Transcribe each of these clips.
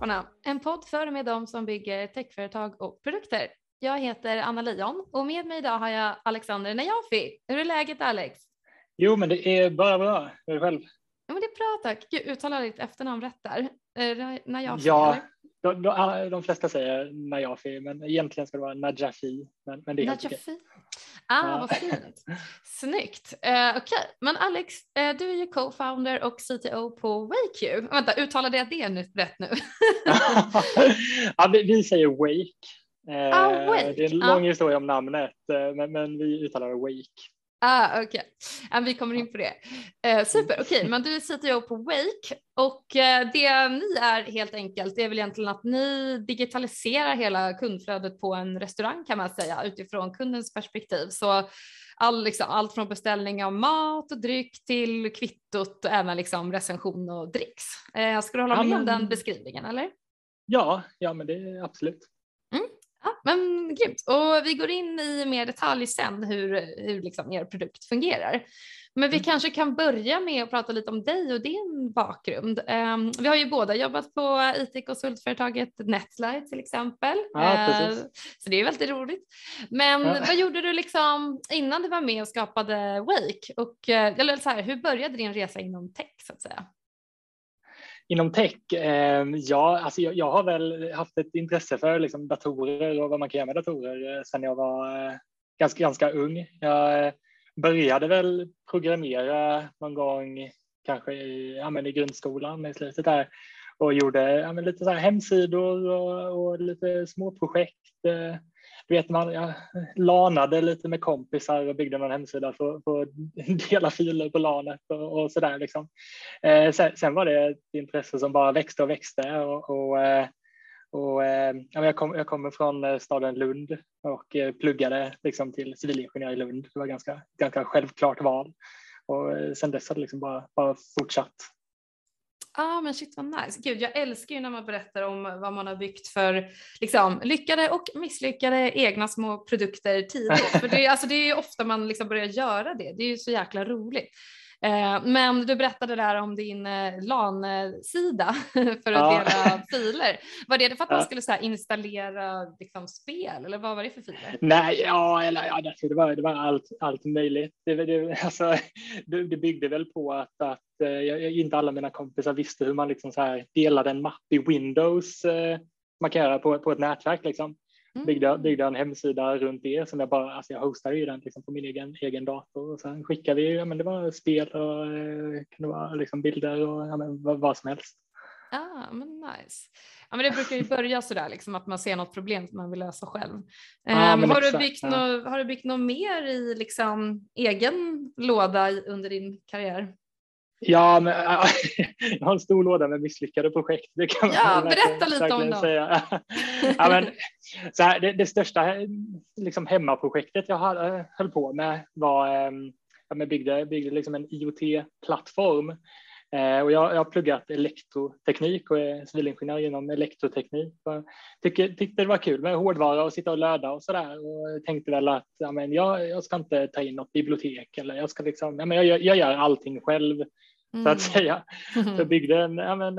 till Techskaparna, en podd för och med dem som bygger techföretag och produkter. Jag heter Anna Leon och med mig idag har jag Alexander Najafi. Hur är läget Alex? Jo, men det är bara bra. Hur är det själv? Ja, men det är bra tack. Gud, uttalar ditt efternamn rätt där? Najafi? Ja, de, de, de, flesta säger Najafi, men egentligen ska det vara Najafi. Men, men det är Najafi. Ah, vad fint. Snyggt. Uh, Okej, okay. men Alex, uh, du är ju co-founder och CTO på WakeU. Vänta, uttalade jag det nu, rätt nu? ja, vi, vi, säger Wake. Uh, ah, Wake. Det är en lång historia om namnet, men, men vi uttalar Wake. Ah, Okej, okay. vi kommer in på det. Eh, super, okej, okay. men du är CTO på Wake och eh, det ni är helt enkelt, det är väl egentligen att ni digitaliserar hela kundflödet på en restaurang kan man säga utifrån kundens perspektiv. Så all, liksom, allt från beställning av mat och dryck till kvittot och även liksom recension och dricks. Eh, ska du hålla med ja, men... om den beskrivningen eller? Ja, ja men det är absolut. Ja, men grymt. Och vi går in i mer detalj sen hur, hur liksom er produkt fungerar. Men vi mm. kanske kan börja med att prata lite om dig och din bakgrund. Um, vi har ju båda jobbat på IT-konsultföretaget Netlight till exempel. Ja, uh, så det är väldigt roligt. Men ja. vad gjorde du liksom innan du var med och skapade Wake? Och, eller så här, hur började din resa inom tech så att säga? Inom tech, eh, ja, alltså jag, jag, har väl haft ett intresse för liksom, datorer och vad man kan göra med datorer eh, sedan jag var eh, ganska, ganska ung. Jag eh, började väl programmera någon gång kanske i, ja, men i grundskolan i slutet där och gjorde ja, men lite så hemsidor och, och lite små projekt. Eh, du vet, man jag lanade lite med kompisar och byggde någon hemsida för, för att dela filer på lanet och, och sådär. Liksom. Eh, sen, sen, var det ett intresse som bara växte och växte. Och, och, eh, och eh, jag, kom, jag kommer från eh, staden Lund och eh, pluggade liksom, till civilingenjör i Lund. Det var ganska, ganska självklart val. Och sen dess har det liksom bara, bara fortsatt Ja ah, men shit vad nice. Gud jag älskar ju när man berättar om vad man har byggt för liksom, lyckade och misslyckade egna små produkter tidigt. för det, alltså, det är ju ofta man liksom börjar göra det. Det är ju så jäkla roligt. Eh, men du berättade där om din eh, LAN-sida för att ja. dela filer. Var det för att man skulle så installera liksom, spel eller vad var det för filer? Nej, ja, eller, ja det, var, det var allt, allt möjligt. Det, det, alltså, det, det byggde väl på att, att eh, jag, inte alla mina kompisar visste hur man liksom så här delade en mapp i Windows man kan göra på, på ett nätverk. Liksom. Mm. Byggde, byggde en hemsida runt det som jag bara, alltså jag hostade ju den liksom på min egen, egen dator och sen skickade vi, ja men det var spel och eh, kunde vara liksom bilder och ja, men vad, vad som helst. Ah, men nice. Ja, men det brukar ju börja så där liksom att man ser något problem som man vill lösa själv. Ah, um, har, du byggt ja. något, har du byggt något mer i liksom egen låda under din karriär? Ja, men, jag har en stor låda med misslyckade projekt. Det kan ja, berätta lite om dem. Säga. ja, men, så här, det, det, största liksom, hemmaprojektet jag höll på med var ehm, jag byggde, byggde liksom en IoT-plattform. Eh, och jag, jag har pluggat elektroteknik och är civilingenjör inom elektroteknik. Och tycker, tyckte det var kul med hårdvara och sitta och löda och sådär och tänkte väl att ja, men jag, jag ska inte ta in något bibliotek eller jag ska liksom, ja, men jag, jag gör allting själv mm. så att mm. säga. Så jag byggde en, en,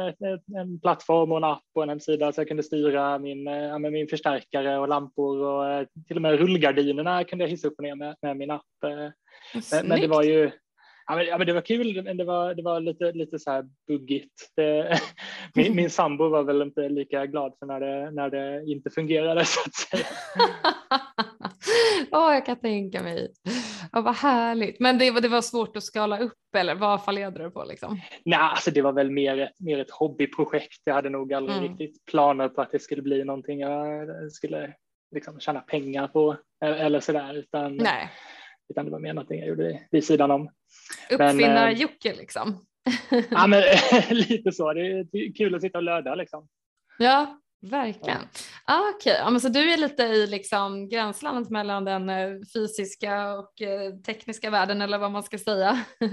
en plattform och en app och en hemsida så jag kunde styra min, min förstärkare och lampor och eh, till och med rullgardinerna kunde jag hissa upp och ner med, med min app. Eh. Men, men, det var ju Ja men, ja, men det var kul, men det var, det var lite, lite så här buggigt. Det, min, min sambo var väl inte lika glad för när det, när det inte fungerade så att säga. oh, jag kan tänka mig. Oh, vad härligt. Men det, det var svårt att skala upp eller vad fallerade du på? Liksom? Nej, alltså det var väl mer ett, mer ett hobbyprojekt. Jag hade nog aldrig mm. riktigt planer på att det skulle bli någonting jag skulle liksom tjäna pengar på eller sådär. Utan, Nej. Utan det var mer någonting jag gjorde vid sidan om. Uppfinnar-Jocke eh, liksom. ja, men lite så. Det är kul att sitta och löda liksom. Ja, verkligen. Ja. Ah, okay. ja, så du är lite i liksom gränslandet mellan den eh, fysiska och eh, tekniska världen eller vad man ska säga.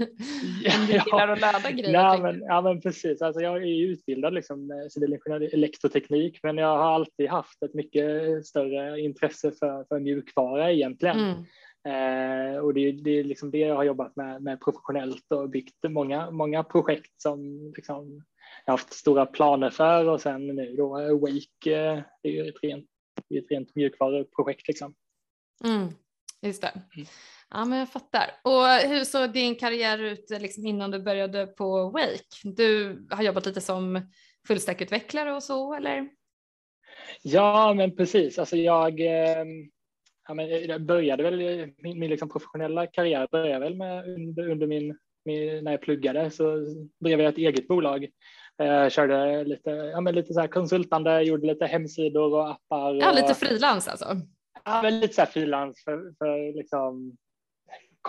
Ja, du gillar att löda grejer. Ja, men, ja, men precis. Alltså, jag är utbildad liksom, civilingenjör i elektroteknik, men jag har alltid haft ett mycket större intresse för, för mjukvara egentligen. Mm. Eh, och det, det är liksom det jag har jobbat med, med professionellt och byggt många, många projekt som liksom jag haft stora planer för och sen nu då Wake eh, det är ju ett rent, ett rent mjukvaruprojekt liksom. Mm, just det. Mm. Ja, men jag fattar. Och hur såg din karriär ut liksom innan du började på Wake? Du har jobbat lite som fullstackutvecklare och så, eller? Ja, men precis. Alltså jag, ehm, ja, men jag började väl, min, min liksom professionella karriär började väl med under, under min, min, när jag pluggade så drev jag ett eget bolag. Jag körde lite, ja, men lite så här konsultande, gjorde lite hemsidor och appar. Ja, lite frilans alltså? Ja, men lite så här frilans för, för liksom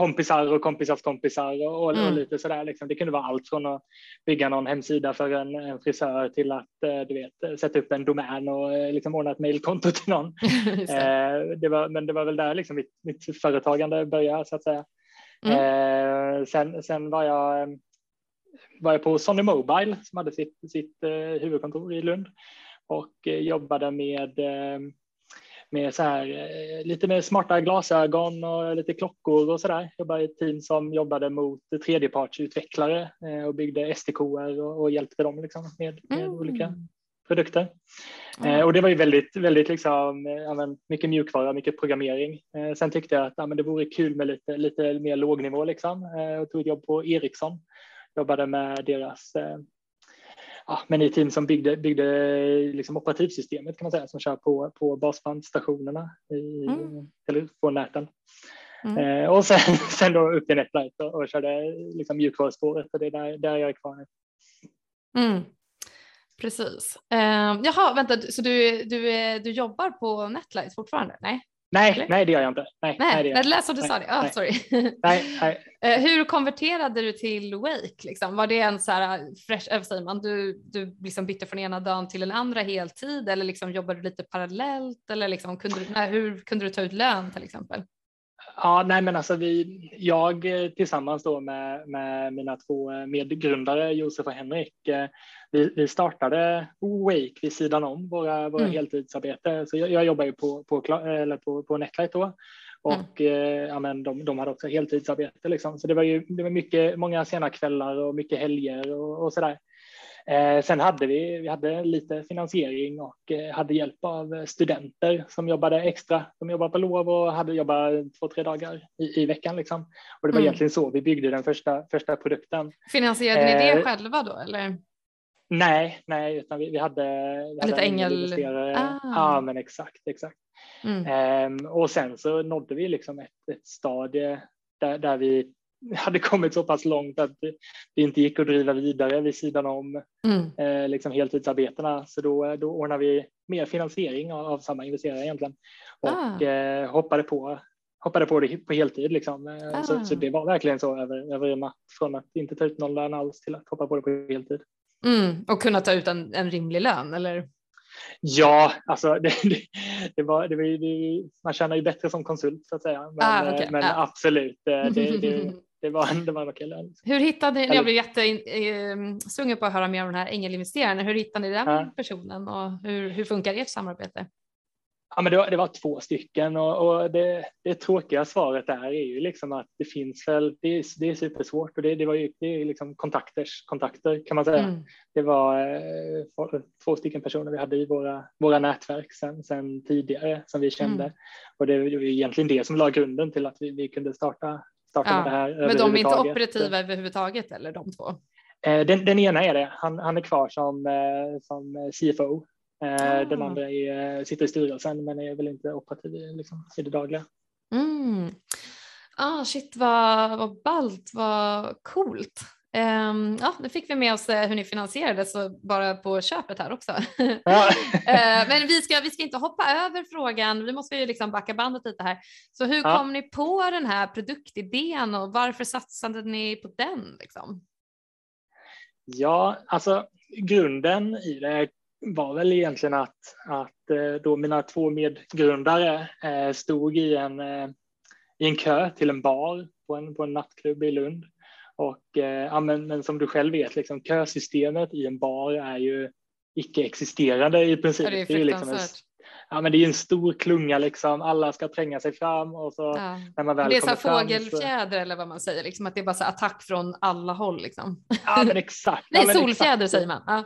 kompisar och kompisars kompisar och, och mm. lite sådär. Liksom. Det kunde vara allt från att bygga någon hemsida för en, en frisör till att eh, du vet, sätta upp en domän och eh, liksom ordna ett mejlkonto till någon. det. Eh, det. var, men det var väl där liksom mitt, mitt företagande började så att säga. Mm. Sen, sen var jag var jag på Sony Mobile som hade sitt, sitt huvudkontor i Lund och jobbade med med så här, eh, lite mer smarta glasögon och lite klockor och så där. Jobbade i ett team som jobbade mot tredjepartsutvecklare eh, och byggde SDK och, och hjälpte dem liksom med, med mm. olika produkter. Mm. och det var ju väldigt, väldigt liksom, ja, mycket mjukvara, mycket programmering. sen tyckte jag att ja, men det vore kul med lite, lite mer lågnivå liksom. och tog ett jobb på Ericsson. Jobbade med deras ja, men i team som byggde, byggde liksom operativsystemet kan man säga som kör på, på basbandstationerna i mm. telefonnäten. Mm. Eh, och sen, sen då upp till Netlight och, och körde liksom mjukvaruspåret och det är där, där jag är kvar nu. Mm. Precis. Eh, jaha, vänta, så du, du, du jobbar på Netlight fortfarande? Nej? Nej, Eller? nej det gör jag inte. Nej, nej, nej det, det lät som du nej, sa det. Oh, nej. Sorry. Nej, nej. Eh, hur konverterade du till Wake? Liksom? Var det en så här fresh, äh, säger man, du, du liksom bytte från ena dagen till den andra heltid eller liksom jobbade du lite parallellt eller liksom, kunde du, nej, hur kunde du ta ut lön till exempel? Ja, nej men alltså vi, jag tillsammans då med, med mina två medgrundare Josef och Henrik vi, vi startade Wake vid sidan om våra, våra mm. heltidsarbete. Så jag, jag jobbar ju på, på, eller på, på Netlight då och mm. eh, ja, men de, de hade också heltidsarbete. Liksom. Så det var ju det var mycket, många sena kvällar och mycket helger och, och sådär. Eh, sen hade vi, vi hade lite finansiering och eh, hade hjälp av studenter som jobbade extra. De jobbade på lov och hade jobbat två, tre dagar i, i veckan. Liksom. Och det var mm. egentligen så vi byggde den första, första produkten. Finansierade ni det eh, själva då? Eller? Nej, nej, utan vi, vi hade, vi Lite ängel... Ah. Ja, men exakt, exakt. Mm. Ehm, och sen så nådde vi liksom ett, ett stadie där, där vi hade kommit så pass långt att det inte gick att driva vidare vid sidan om mm. eh, liksom heltidsarbetena. Så då, då ordnade vi mer finansiering av, av samma investerare egentligen och ah. eh, hoppade på hoppade på det på heltid. Liksom. Ah. Så, så, det var verkligen så över, över en natt från att inte ta ut någon lön alls till att hoppa på det på heltid. Mm, och kunna ta ut en, en rimlig lön eller? Ja, alltså det, det, det var, det var, det, man tjänar ju bättre som konsult så att säga. Men, ah, okay. men ah. absolut, det, det, var, det var en okej lön. Hur hittade ni, jag blev jättesugen på att höra mer om den här ängelinvesteraren, hur hittade ni den ja. personen och hur, hur funkar ert samarbete? Ja, men det, var, det var två stycken och, och det, det, tråkiga svaret där är ju liksom att det finns väl, det är, det är supersvårt och det, det var ju det är liksom kontakters kontakter kan man säga. Mm. Det var eh, två stycken personer vi hade i våra, våra nätverk sen, sen tidigare som vi kände mm. och det var ju egentligen det som la grunden till att vi, vi kunde starta, starta ja. med det här. Men de är inte operativa överhuvudtaget eller de två? Eh, den, den ena är det, han, han är kvar som, eh, som CFO Ah. Den andra är, sitter i styrelsen men är väl inte operativ liksom, i det dagliga. Mm. Ah, shit vad, vad ballt, vad coolt. Um, ja, nu fick vi med oss eh, hur ni finansierade så bara på köpet här också. Ja. uh, men vi ska, vi ska inte hoppa över frågan, vi måste ju liksom backa bandet lite här. Så hur ja. kom ni på den här produktidén och varför satsade ni på den? Liksom? Ja, alltså grunden i det var väl egentligen att, att eh, då mina två medgrundare eh, stod i en, eh, i en kö till en bar på en, på en nattklubb i Lund. Och, ja, men, men som du själv vet, liksom, kösystemet i en bar är ju icke-existerande i princip. Ja, det är, det är liksom en, ja, men det är en stor klunga liksom. Alla ska tränga sig fram och så Ja. när man väl Det är så fram så- fågelfjäder eller vad man säger, liksom, att det är bara så attack från alla håll. Liksom. Ja, men exakt. Nej, ja, solfjäder exakt. säger man. Ja.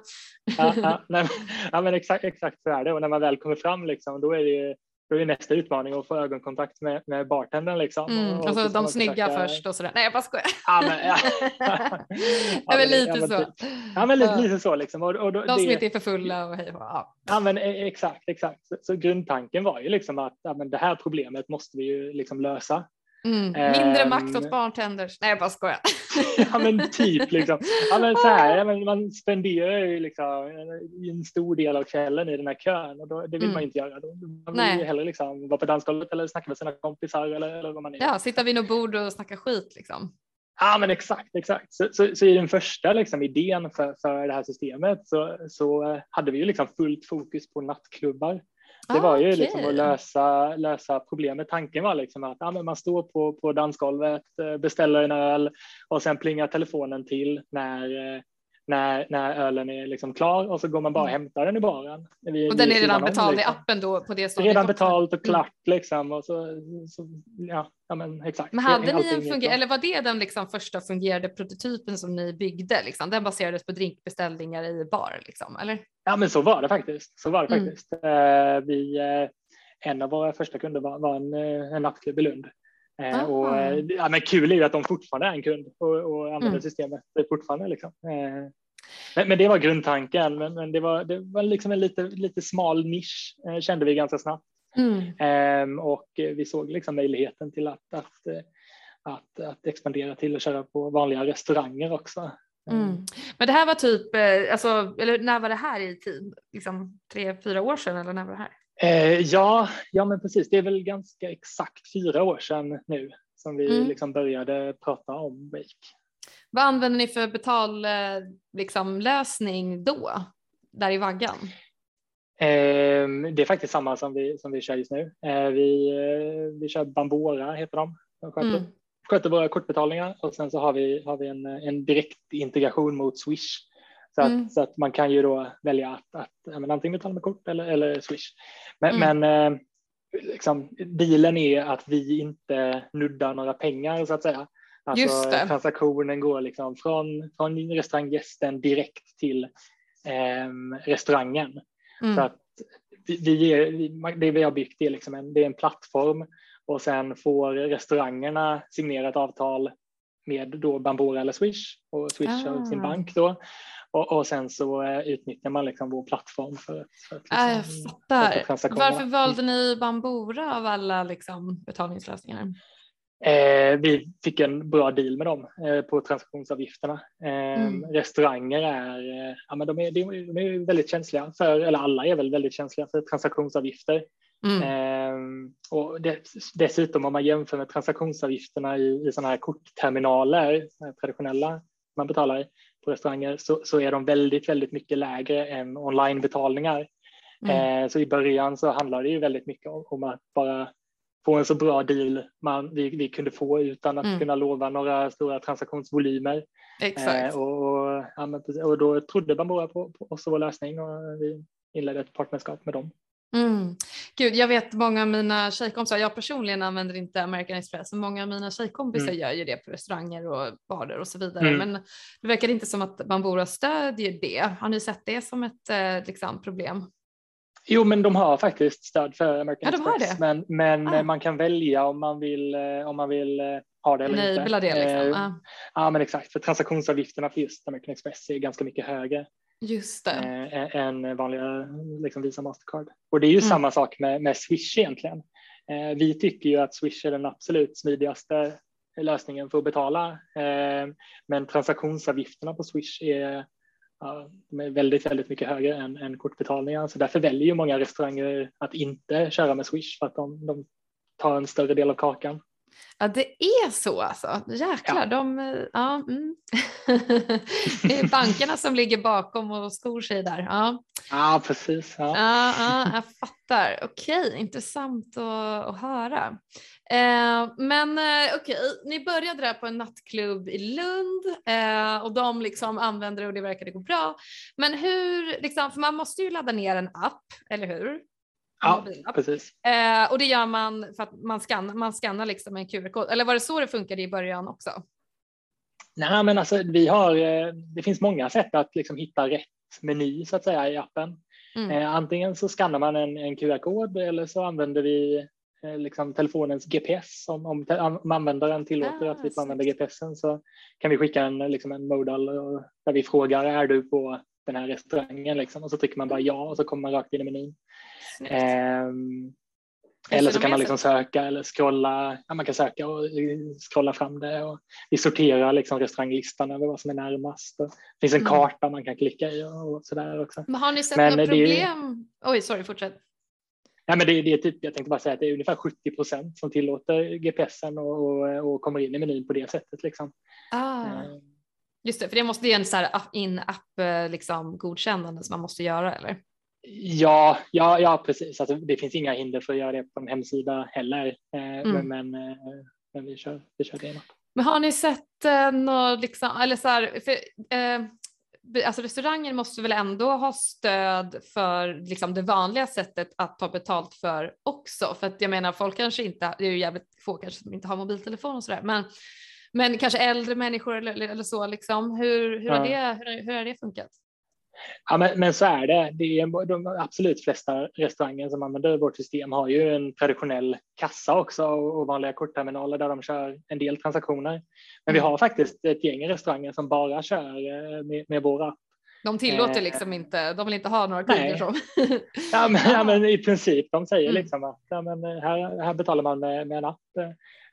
Ja, ja, nej, ja, men exakt, exakt så är det. Och när man väl kommer fram, liksom, då är det ju då är nästa utmaning att få ögonkontakt med, med bartendern. Liksom. Mm. Och- och Och så så ska de snygga försöka- först och sådär. Nej, jag bara skojar. Ja, men, ja. Ja, men lite ja, men så. typ. Ja, men lite, lite så. Liksom. Och, och då, De som inte är för fulla och hej ja. ja, men, e- exakt, exakt. Så, så grundtanken var ju liksom att ja, men det här problemet måste vi ju liksom lösa. Mm. Mindre Ehm. makt åt bartenders. Nej, jag bara skojar. Ja men typ liksom. Ja men så här, men man spenderar ju liksom en stor del av kvällen i den här kön och då, det vill Mm. man inte göra. Då. Man vill Nej. ju hellre liksom vara på dansgolvet eller snacka med sina kompisar eller, eller vad man är. Ja, sitta vid något bord och snacka skit liksom. Ja men exakt, exakt. Så, så, så i den första liksom, idén för, för det här systemet så, så hade vi ju liksom fullt fokus på nattklubbar. Det var ju Ah, liksom att lösa, lösa problemet. Tanken var liksom att ja, man står på, på dansgolvet, eh, beställer en öl och sen plingar telefonen till när, eh, när, när ölen är liksom klar och så går man bara och hämtar den i baren. vid- Och den är redan betald i liksom. appen då på det stadiet Redan betalt och klart liksom. Och så, så, ja, ja, men exakt. Men hade ni en funger- eller var det den liksom första fungerande prototypen som ni byggde? Liksom? Den baserades på drinkbeställningar i bar liksom, eller? Ja, men så var det faktiskt. Så var det Mm. faktiskt. Eh, vi, eh, en av våra första kunder var, var en, eh, en nattklubb i Lund. Eh, och, eh, ja, men kul är ju att de fortfarande är en kund och, och använder Mm. systemet fortfarande. Liksom. Eh, men, men det var grundtanken, men, men det var, det var liksom en lite, lite smal nisch eh, kände vi ganska snabbt. Ehm, och vi såg liksom möjligheten till att, att, eh, att, att expandera till att köra på vanliga restauranger också. Mm. Men det här var typ, eh, alltså, eller när var det här i tid? Liksom tre, fyra år sedan eller när var det här? Eh, ja, ja, men precis. Det är väl ganska exakt fyra år sedan nu som vi Mm. liksom började prata om Wake. Vad använder ni för betallösning liksom, lösning då? Där i vaggan? Eh, det är faktiskt samma som vi, som vi kör just nu. Eh, vi, eh, vi kör Bambora, heter de. De sköter, Mm. sköter våra kortbetalningar och sen så har vi, har vi en, en direkt integration mot Swish. Så att, Mm. så att man kan ju då välja att, att men antingen betala med kort eller, eller Swish. Men, Mm. men eh, liksom, dealen är att vi inte nuddar några pengar så att säga. Alltså. Transaktionen går liksom från, från restauranggästen direkt till ehm, restaurangen. Så Mm. att vi, vi är, det vi har byggt är, liksom en, det är en plattform och sen får restaurangerna signera ett avtal med då Bambora eller Swish och Swish har sin Ah. bank då. Och, och sen så eh, utnyttjar man liksom vår plattform för att, för att Ja, jag liksom, fattar. transaktionerna. Varför valde ni Bambora av alla liksom, betalningslösningar? Eh, vi fick en bra deal med dem eh, på transaktionsavgifterna. Eh, Mm. Restauranger är, eh, ja, men de är, de är- väldigt känsliga för, eller alla är väl väldigt känsliga för transaktionsavgifter. Mm. Ehm, och det, dessutom om man jämför med transaktionsavgifterna i, i sådana här kortterminaler, traditionella man betalar på restauranger, så, så är de väldigt, väldigt mycket lägre än onlinebetalningar. Mm. Eh, så i början så handlar det ju väldigt mycket om, om att bara få en så bra deal man, vi, vi kunde få utan att Mm. kunna lova några stora transaktionsvolymer. Exakt. Eh, och, och, och då trodde Bambora på, på oss och vår lösning och vi inledde ett partnerskap med dem. Mm. Gud, jag vet många av mina tjejkompisar, jag personligen använder inte American Express, men många av mina tjejkompisar Mm. gör ju det på restauranger och barer och så vidare. Mm. Men det verkar inte som att Bambora stödjer det. Har ni sett det som ett eh, liksom, problem? Jo, men de har faktiskt stöd för American Ja, de har Express, det. men, men Ah. eh, man kan välja om man vill, eh, om man vill ha det eller inte. Enabla det liksom. Eh, Ja, Ja, men exakt, för transaktionsavgifterna för just American Express är ganska mycket högre just det. eh, än vanliga liksom Visa Mastercard. Och det är ju Mm. samma sak med, med Swish egentligen. Eh, vi tycker ju att Swish är den absolut smidigaste lösningen för att betala, eh, men transaktionsavgifterna på Swish är Ja, är väldigt, väldigt mycket högre än, än kortbetalningar. Så därför väljer ju många restauranger att inte köra med Swish för att de, de tar en större del av kakan. Ja, det är så alltså. Jäklar, Ja. de, eh, ja, mm. det är bankerna som ligger bakom och skor sig där. Ja. Ja, precis. Ja. Ja, ja, jag fattar. Okej, intressant att, att höra. Eh, men eh, okej, ni började där på en nattklubb i Lund eh, och de liksom använde det och det verkade gå bra. Men hur, liksom, för man måste ju ladda ner en app, eller hur? Ja, precis. Eh, och det gör man för att man skannar, man skannar liksom en QR-kod. Eller var det så det funkade i början också? Nej, men alltså vi har, eh, det finns många sätt att liksom hitta rätt meny så att säga i appen. Mm. Eh, antingen så skannar man en, en QR-kod eller så använder vi eh, liksom telefonens GPS. Om, om, om användaren tillåter ah, att vi får använda GPSen så kan vi skicka en, liksom en modal där vi frågar är du på den här restaurangen liksom? och så trycker man bara ja och så kommer man rakt in i menyn. Um, eller så kan man liksom söka eller scrolla, ja, man kan söka och scrolla fram det och vi sorterar liksom restauranglistan över vad som är närmast. Det finns en mm. karta man kan klicka i och sådär också. Men har ni sett några problem? Är, Oj, sorry, fortsätt. Ja, men det, det, är typ, jag tänkte bara säga att det är ungefär 70 procent som tillåter GPSen och, och, och, kommer in i menyn på det sättet. Liksom. Ah. Um, Just det, för det måste ju en så här in-app eh, liksom, godkännande som man måste göra eller? Ja, ja, ja precis. Alltså, det finns inga hinder för att göra det på en hemsida heller. Eh, mm. Men, men, eh, men, vi kör, vi kör det in. Men har ni sett eh, något, liksom, eller så här, för, eh, alltså restauranger måste väl ändå ha stöd för liksom det vanliga sättet att ta betalt för också. För att jag menar folk kanske inte, det är ju jävligt få kanske som inte har mobiltelefon och sådär, men men kanske äldre människor eller, eller så liksom. Hur, hur, ja. har det, hur, hur har det funkat? Ja, men, men, så är det. det är, de absolut flesta restauranger som använder vårt system har ju en traditionell kassa också och vanliga kortterminaler där de kör en del transaktioner. Men mm. vi har faktiskt ett gäng restauranger som bara kör eh, med, med vår app. De tillåter eh, liksom inte, de vill inte ha några kunder som. ja, men, ja, men i princip, de säger mm. liksom att ja, men här, här betalar man med, med en app.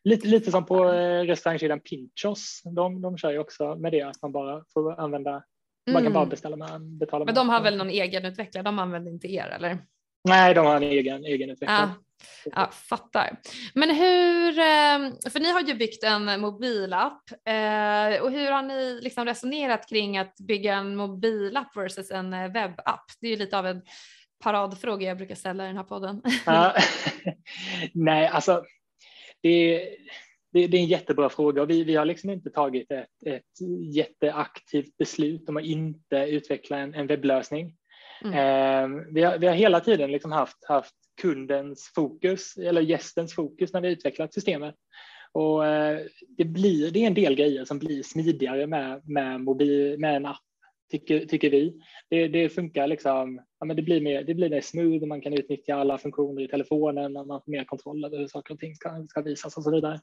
Lite, lite som på eh, restaurangkedjan Pinchos. De, de kör ju också med det att man bara får använda, mm. man kan bara mm. beställa med, betala Men de har väl någon egen utvecklare, de använder inte er eller? Nej, de har en egen, egen utvecklare. Ah. Ja, fattar. Men hur, eh, för ni har ju byggt en mobilapp eh, och hur har ni liksom resonerat kring att bygga en mobilapp versus en webbapp? Det är ju lite av en paradfråga jag brukar ställa i den här podden. Ja. Nej, alltså det, det, det, är en jättebra fråga och vi, vi har liksom inte tagit ett, ett jätteaktivt beslut om att inte utveckla en, en webblösning. Mm. Eh, vi, har, vi har hela tiden liksom haft, haft kundens fokus eller gästens fokus när vi utvecklat systemet. Och eh, det, blir, det är en del grejer som blir smidigare med, med, mobil, med en app tycker, tycker vi. Det, det funkar liksom, ja, men det, blir mer, det blir mer smooth och man kan utnyttja alla funktioner i telefonen man får mer kontroll över hur saker och ting ska, ska visas och så vidare.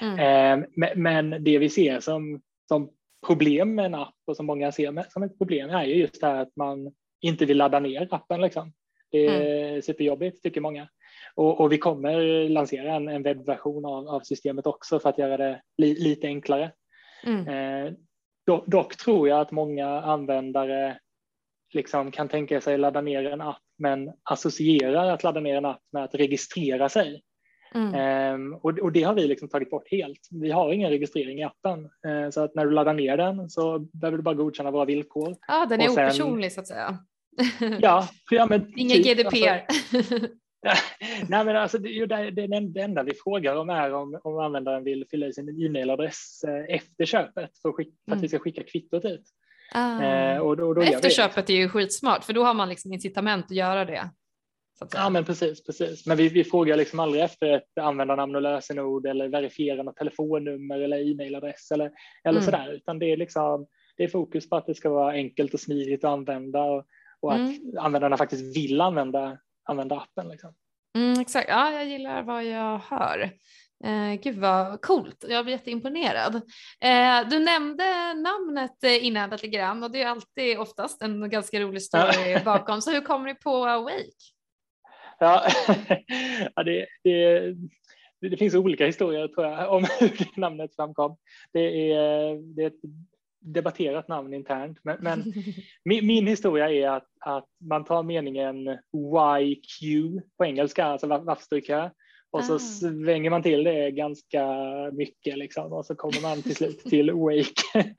Mm. Eh, men, men, det vi ser som, som problem med en app och som många ser med, som ett problem är ju just det här att man inte vill ladda ner appen. Liksom. Det är mm. superjobbigt tycker många. Och, och, vi kommer lansera en, en webbversion av, av, systemet också för att göra det li, lite enklare. Mm. Eh, Dock tror jag att många användare liksom kan tänka sig ladda ner en app men associerar att ladda ner en app med att registrera sig. Mm. Um, och, och, det har vi liksom tagit bort helt. Vi har ingen registrering i appen uh, så att när du laddar ner den så behöver du bara godkänna våra villkor. Ja, den är sen, opersonlig så att säga. ja, ja men Ingen typ, GDPR. Alltså, Nej, men alltså, det, det, det, enda vi frågar om är om, om användaren vill fylla i sin e-mailadress eh, efter köpet för, skick, för att vi ska mm. skicka kvittot ut. Ah. Eh, och då, då efter köpet är ju skitsmart för då har man liksom incitament att göra det. ja men precis, precis. Men vi, vi frågar liksom aldrig efter ett användarnamn och lösenord eller verifiera något telefonnummer eller e-mailadress eller, eller mm. sådär utan det är liksom det är fokus på att det ska vara enkelt och smidigt att använda och, och att mm. användarna faktiskt vill använda använda appen. Liksom. Mm, exakt, ja, jag gillar vad jag hör. Eh, gud vad coolt, jag blir jätteimponerad. Eh, du nämnde namnet eh, innan lite grann och det är alltid oftast en ganska rolig story bakom. Så hur kommer ni på Awake? Ja, ja det, det, det, finns olika historier tror jag om hur namnet framkom. Det är, det är ett debatterat namn internt, men, men min, min, historia är att, att man tar meningen YQ på engelska, alltså varför står kö? Och så ah. svänger man till det ganska mycket liksom, och så kommer man till slut till Wake.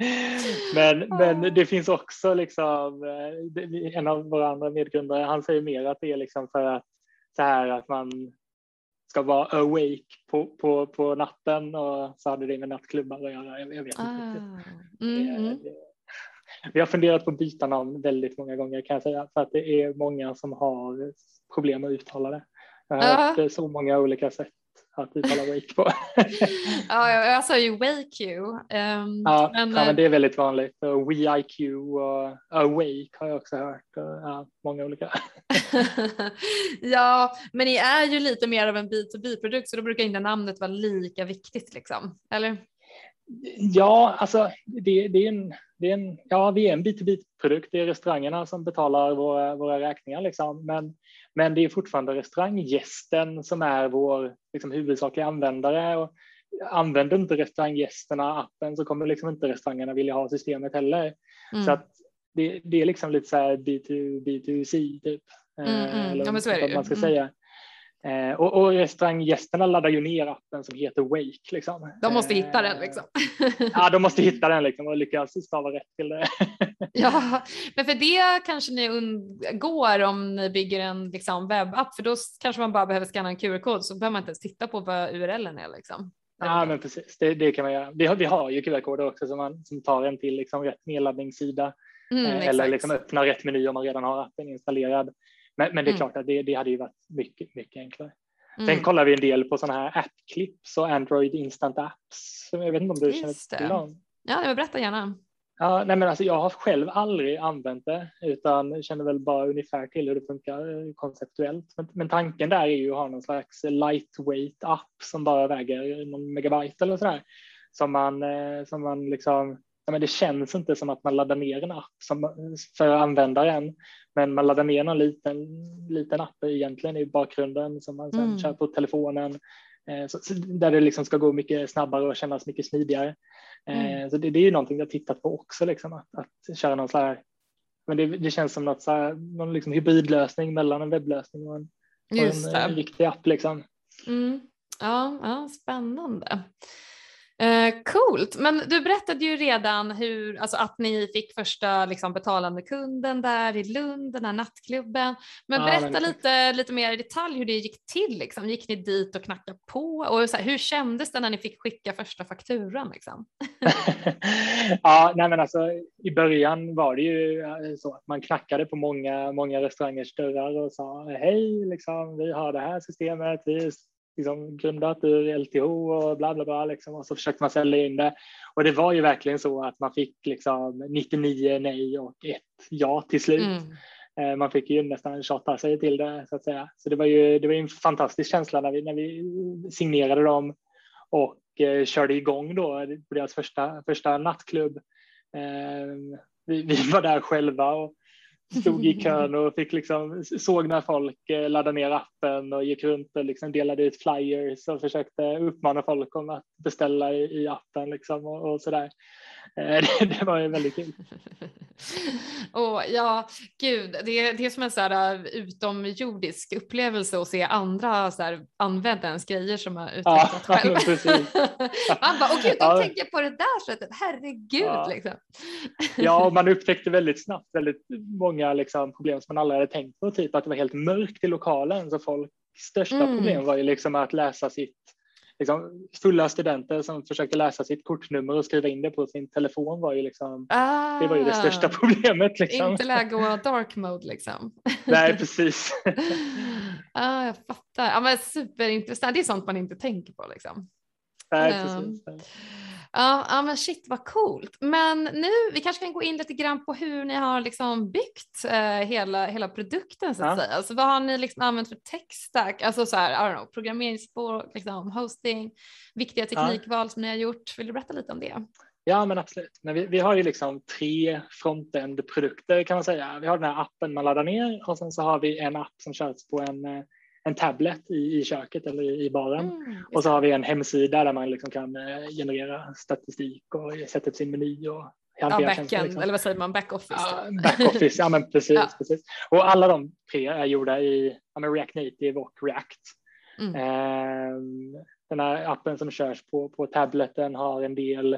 men, ah. men det finns också liksom, eh, en av våra andra medgrundare, han säger mer att det är liksom för att så här att man ska vara awake på, på, på natten och så hade det med nattklubbar att göra. Jag, jag vet ah. inte mm. det, det, vi har funderat på att byta namn väldigt många gånger kan jag säga för att det är många som har problem att uttala det. Jag har hört uh. så många olika sätt att uttala wake på. ja, jag sa ju wake you. Um, ja, men, ja, men det är väldigt vanligt. Och WeIQ och awake har jag också hört. Ja, många olika. ja, men ni är ju lite mer av en B2B-produkt så då brukar inte namnet vara lika viktigt liksom, eller? Ja, alltså det, det, är en, det är en, ja, vi är en B2B-produkt. Det är restaurangerna som betalar våra, våra räkningar, liksom. men, men det är fortfarande restauranggästen som är vår liksom, huvudsakliga användare. Och använder inte restauranggästerna appen så kommer liksom inte restaurangerna vilja ha systemet heller. Mm. Så att det, det, är liksom lite så här B2, B2C typ. Mm, mm. Eller ja, men så är det man ska mm. säga. Eh, och, och restauranggästerna laddar ju ner appen som heter Wake. Liksom. De måste eh, hitta den liksom. ja, de måste hitta den liksom och lyckas stava rätt till det. ja, men för det kanske ni undgår om ni bygger en liksom, webbapp, för då kanske man bara behöver scanna en QR-kod så behöver man inte ens titta på vad URLen är liksom. Ja, men precis. Det, det, kan man göra. Vi har, vi har ju QR-koder också som, man, som tar en till liksom, rätt nedladdningssida mm, eh, eller liksom öppnar rätt meny om man redan har appen installerad. Men, men det är mm. klart att det, det hade ju varit mycket, mycket enklare. Mm. Sen kollar vi en del på sådana här app-clips och Android Instant Apps. Jag vet inte om du Just känner till dem? Ja, men berätta gärna. Ja, nej men alltså jag har själv aldrig använt det utan känner väl bara ungefär till hur det funkar konceptuellt. Men, men tanken där är ju att ha någon slags lightweight app som bara väger någon megabyte eller sådär. Som man, eh, som man liksom ja, men det känns inte som att man laddar ner en app som, för användaren, men man laddar ner någon liten, liten app egentligen i bakgrunden som man sen mm. kör på telefonen, eh, så, så, där det liksom ska gå mycket snabbare och kännas mycket smidigare. Eh, mm. Så det, det, är ju någonting jag tittat på också, liksom, att, att köra någon så här, men det, det känns som något så här, någon liksom hybridlösning mellan en webblösning och en, och en, en riktig app. Liksom. Mm. Ja, ja, spännande. Eh, coolt, men du berättade ju redan hur, alltså att ni fick första liksom, betalande kunden där i Lund, den här nattklubben. Men berätta men... lite, lite mer i detalj hur det gick till. Liksom. Gick ni dit och knackade på? Och så här, hur kändes det när ni fick skicka första fakturan? Liksom? ja, nej men alltså, i början var det ju eh, så att man knackade på många, många restaurangers dörrar och sa hej, liksom, vi har det här systemet, vi liksom grundat ur LTO och bla bla bla liksom, och så försökte man sälja in det. Och det var ju verkligen så att man fick liksom 99 nej och ett ja till slut. Mm. Eh, man fick ju nästan tjata sig till det så att säga. Så det var ju, det var en fantastisk känsla när vi, när vi signerade dem och eh, körde igång då på deras första, första nattklubb. Eh, vi, vi var där själva och stod i kön och fick liksom, såg när folk eh, laddade ner appen och gick runt och liksom delade ut flyers och försökte uppmana folk om att beställa i, appen liksom och, och sådär. Det, eh, det var ju väldigt kul. oh, ja, gud, det, det är som en så här uh, utomjordisk upplevelse att se andra så här, använda ens grejer som har utvecklat ja, själv. man bara, åh gud, de ja. tänker på det där sättet, herregud. Ja. Liksom. ja, man upptäckte väldigt snabbt väldigt många liksom, problem som man aldrig hade tänkt på, typ att det var helt mörkt i lokalen, så folks största mm. problem var ju liksom att läsa sitt liksom, fulla studenter som försökte läsa sitt kortnummer och skriva in det på sin telefon var ju liksom, ah, det var ju det största ah. problemet. Liksom. Inte läge att vara dark mode liksom. Nej, precis. ah, jag fattar. Ja, men superintressant. Det är sånt man inte tänker på liksom. Nej, precis. Um, Ja, ja men shit vad coolt. Men nu, vi kanske kan gå in lite grann på hur ni har liksom byggt eh, hela, hela produkten så att ja. säga. Alltså, vad har ni liksom använt för techstack? Alltså så här, I don't know, programmeringsspråk, liksom, hosting, viktiga teknikval ja. som ni har gjort. Vill du berätta lite om det? Ja, men absolut. Men vi, vi har ju liksom tre frontend-produkter kan man säga. Vi har den här appen man laddar ner och sen så har vi en app som körs på en eh, en tablet i, i köket eller i, baren. Mm, och så har vi en hemsida där man liksom kan eh, generera statistik och sätta upp sin meny och Ja, backend, liksom. eller vad säger man, backoffice? Ja, backoffice, ja men precis, ja. precis. Och alla de tre är gjorda i ja, React Native och React. Mm. Eh, den här appen som körs på, på tableten har en del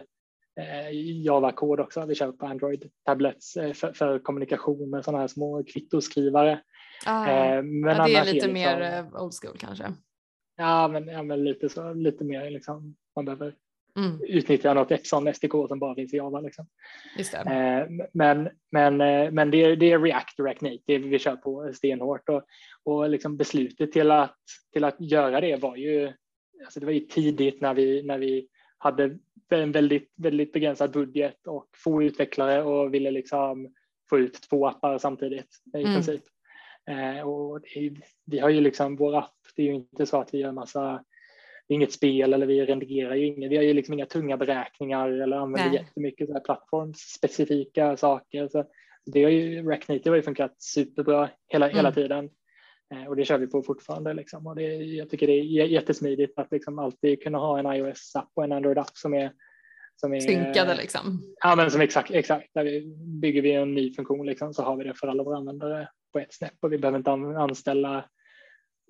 eh, Java-kod också. Vi kör på Android tablets eh, för, för kommunikation med sådana här små kvittoskrivare. Ah, men ja, det är lite är mer liksom, old school kanske. Ja, men, ja, men lite, så, lite mer liksom, man behöver mm. utnyttjar något sånt SDK som bara finns i Java. Liksom. Eh, men men, eh, men det, är, det är React och React Native vi kör på stenhårt och, och liksom beslutet till att, till att göra det var ju, alltså det var ju tidigt när vi, när vi hade en väldigt, väldigt begränsad budget och få utvecklare och ville liksom få ut två appar samtidigt i mm. princip. Eh, och vi har ju liksom vår app, det är ju inte så att vi gör massa det är inget spel eller vi renderar ju inget. Vi har ju liksom inga tunga beräkningar eller använder Nej. jättemycket så här plattformsspecifika saker. Så det har ju, React Native har ju funkat superbra hela, mm. hela tiden eh, och det kör vi på fortfarande. Liksom. Och det, jag tycker det är jättesmidigt att liksom alltid kunna ha en iOS-app och en Android-app som är som är, Synkade liksom? Ja, men som exakt, exakt. Där vi bygger vi en ny funktion liksom, så har vi det för alla våra användare på ett snäpp och vi behöver inte anställa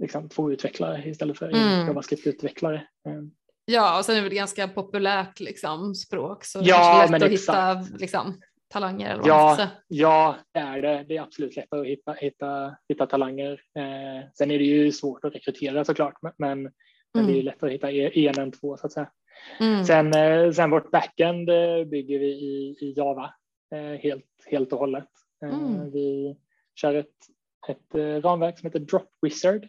liksom, två utvecklare istället för mm. JavaScript-utvecklare. Mm. Ja, och sen är det ett ganska populärt liksom, språk så ja, det är lätt att exakt. hitta liksom, talanger. Eller vad ja, ja, det är det. Det är absolut lättare att hitta, hitta, hitta talanger. Eh, sen är det ju svårt att rekrytera såklart, men, men mm. det är lättare att hitta e- en än två så att säga. Mm. Sen, eh, sen vårt backend eh, bygger vi i, i Java eh, helt, helt och hållet. Mm. Vi kör ett, ett ramverk som heter Drop Wizard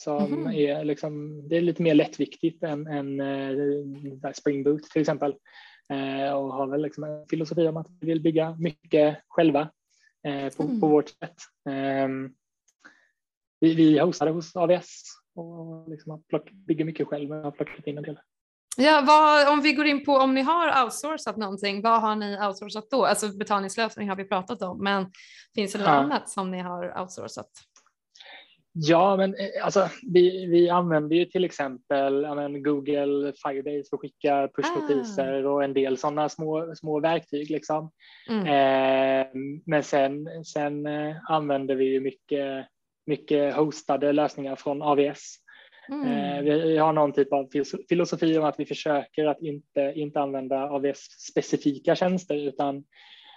som mm. är, liksom, det är lite mer lättviktigt än, än uh, Spring Boot till exempel. Uh, och har väl liksom en filosofi om att vi vill bygga mycket själva uh, på, mm. på, vårt sätt. Um, vi, vi hostade hos AVS och liksom plock, bygger mycket själva och har plockat in en del. Ja, vad, om vi går in på om ni har outsourcat någonting, vad har ni outsourcat då? Alltså betalningslösning har vi pratat om, men finns det något ja. annat som ni har outsourcat? Ja, men eh, alltså, vi, vi använder ju till exempel men, Google Firebase för att skicka pushnotiser ah. och en del sådana små, små verktyg. Liksom. Mm. Eh, men sen, sen eh, använder vi ju mycket, mycket hostade lösningar från AVS. Mm. Eh, vi har någon typ av filosofi om att vi försöker att inte, inte använda AVS-specifika tjänster utan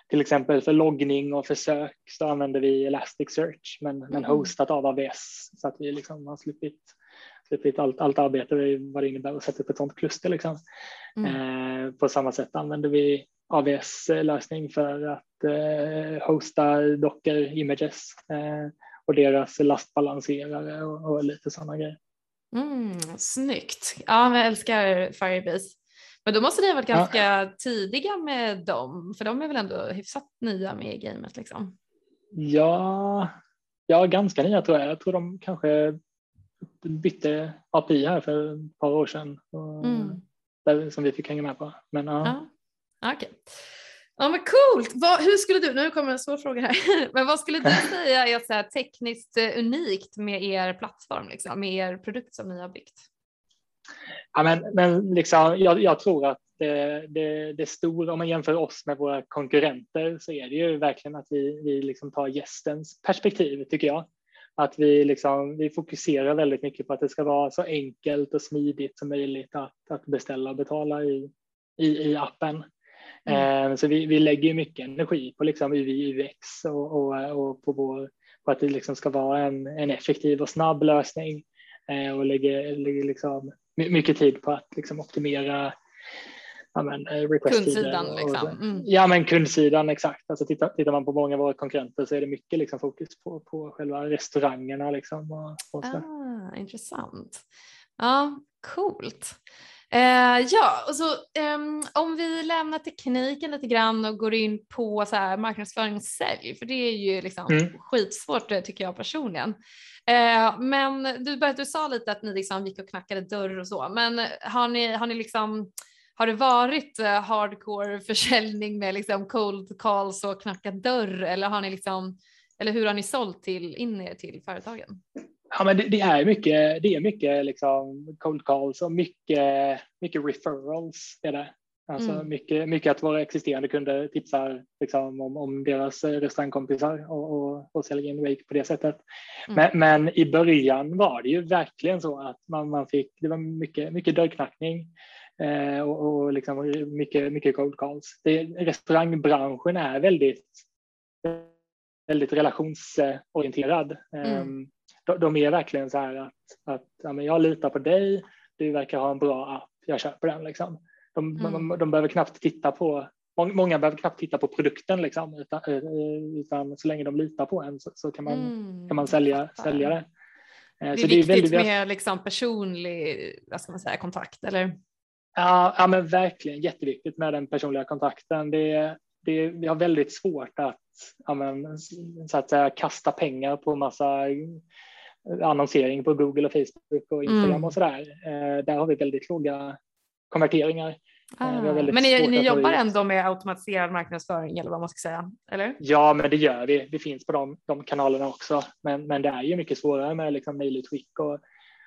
till exempel för loggning och försök så använder vi Elasticsearch men, mm. men hostat av AWS så att vi liksom har sluppit, sluppit allt, allt arbete vad det innebär att sätta upp ett sådant kluster. Liksom. Mm. Eh, på samma sätt använder vi AWS lösning för att eh, hosta Docker images eh, och deras lastbalanserare och, och lite sådana grejer. Mm, snyggt. Ja, jag älskar Firebase. Men då måste ni ha varit ganska ja. tidiga med dem, för de är väl ändå hyfsat nya med gamet liksom? Ja, ja, ganska nya tror jag. Jag tror de kanske bytte API här för ett par år sedan mm. där, som vi fick hänga med på. Men, ja. Ja, okay. Ja men coolt! Vad, hur skulle du, nu kommer en svår fråga här, men vad skulle du säga är så här tekniskt unikt med er plattform, liksom, med er produkt som ni har byggt? Ja, men, men liksom, jag, jag tror att det, det, det stora, om man jämför oss med våra konkurrenter, så är det ju verkligen att vi, vi liksom tar gästens perspektiv, tycker jag. Att vi, liksom, vi fokuserar väldigt mycket på att det ska vara så enkelt och smidigt som möjligt att, att beställa och betala i, i, i appen. Mm. Eh, så vi, vi lägger mycket energi på liksom UV, UX och, och, och på, vår, på att det liksom ska vara en, en effektiv och snabb lösning eh, och lägger, lägger liksom mycket tid på att liksom optimera ja, men, eh, Kundsidan och, liksom. Mm. Ja men kundsidan exakt. Alltså, tittar, tittar man på många av våra konkurrenter så är det mycket liksom, fokus på, på själva restaurangerna. Liksom, och, och ah, intressant. Ja, coolt. Eh, ja, och så, eh, om vi lämnar tekniken lite grann och går in på så här, marknadsföring och sälj, för det är ju liksom mm. skitsvårt eh, tycker jag personligen. Eh, men du, du sa lite att ni liksom gick och knackade dörr och så, men har ni, har ni liksom har det varit uh, hardcore försäljning med liksom cold calls och knacka dörr eller har ni liksom eller hur har ni sålt till in er till företagen? Ja, men det, det är mycket. Det är mycket liksom cold calls och mycket, mycket referrals. Är det. Alltså mm. mycket, mycket att våra existerande kunder tipsar liksom, om, om deras restaurangkompisar och, och, och säljer in Wake på det sättet. Mm. Men, men, i början var det ju verkligen så att man, man fick, det var mycket, mycket dörrknackning eh, och, och liksom mycket, mycket cold calls. Det, restaurangbranschen är väldigt, väldigt relationsorienterad. Mm. Um, de, de, är verkligen så här att, att ja, men jag litar på dig, du verkar ha en bra app, jag köper den. Liksom. de, mm. de, de behöver knappt titta på Många behöver knappt titta på produkten liksom, utan, utan så länge de litar på en så, så kan, man, mm. kan man sälja, sälja det. Det är så viktigt det är väldigt, med liksom personlig vad ska man säga, kontakt, eller? Ja, ja, men verkligen jätteviktigt med den personliga kontakten. Det, det, vi har väldigt svårt att, ja, men, så att säga, kasta pengar på massa annonsering på Google och Facebook och Instagram mm. och sådär. Eh, där har vi väldigt låga konverteringar. Ah. Men ni, ni jobbar ändå med automatiserad marknadsföring eller vad man ska säga? Eller? Ja, men det gör vi. Det finns på de, de kanalerna också. Men, men det är ju mycket svårare med liksom mejlutskick och,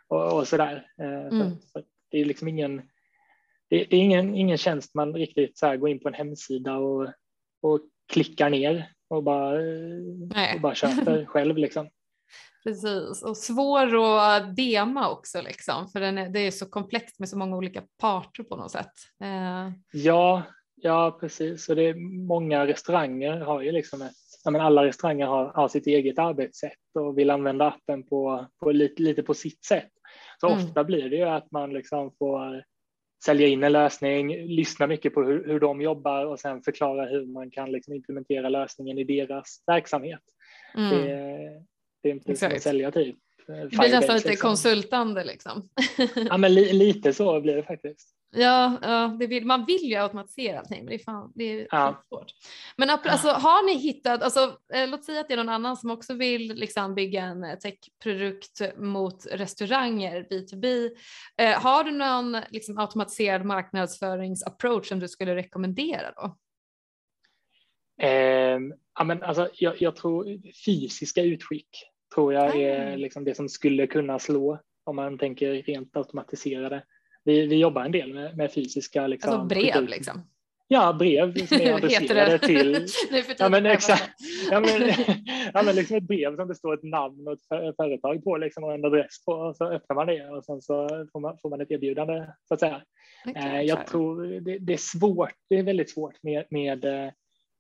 och, och sådär. Eh, mm. Så, så det är liksom ingen det, det, är ingen, ingen tjänst man riktigt så går in på en hemsida och, och klickar ner och bara, och bara köper själv. Liksom. Precis, och svår att dema också liksom, för den är, det är så komplext med så många olika parter på något sätt. Eh. Ja, ja precis. Och det är, många restauranger har ju liksom ett, ja, men alla restauranger har, har sitt eget arbetssätt och vill använda appen på, på lite, lite på sitt sätt. Så mm. ofta blir det ju att man liksom får sälja in en lösning, lyssna mycket på hur, hur de jobbar och sen förklara hur man kan liksom implementera lösningen i deras verksamhet. Mm. Det, det, är inte som att sälja typ. Eh, det blir nästan lite liksom. konsultande liksom. ja men li, lite så blir det faktiskt. Ja, ja vill, man vill ju automatisera allting, men det är, fan, det är ja. svårt. Men alltså, har ni hittat, alltså, eh, låt säga att det är någon annan som också vill liksom, bygga en eh, techprodukt mot restauranger, B2B. Eh, har du någon liksom, automatiserad marknadsföringsapproach som du skulle rekommendera då? Eh, ja, men alltså, jag, jag, tror fysiska utskick tror jag är ah. liksom det som skulle kunna slå om man tänker rent automatiserade vi, vi jobbar en del med, med fysiska. Liksom, alltså brev liksom? Ja, brev som är adresserade till... ja, men exakt. Ja, men, ja, men liksom ett brev som det står ett namn och ett företag på liksom, och en adress på och så öppnar man det och sen så får man, får man ett erbjudande så att säga. Okay, eh, jag tror det, det, är svårt. Det är väldigt svårt med, med, med,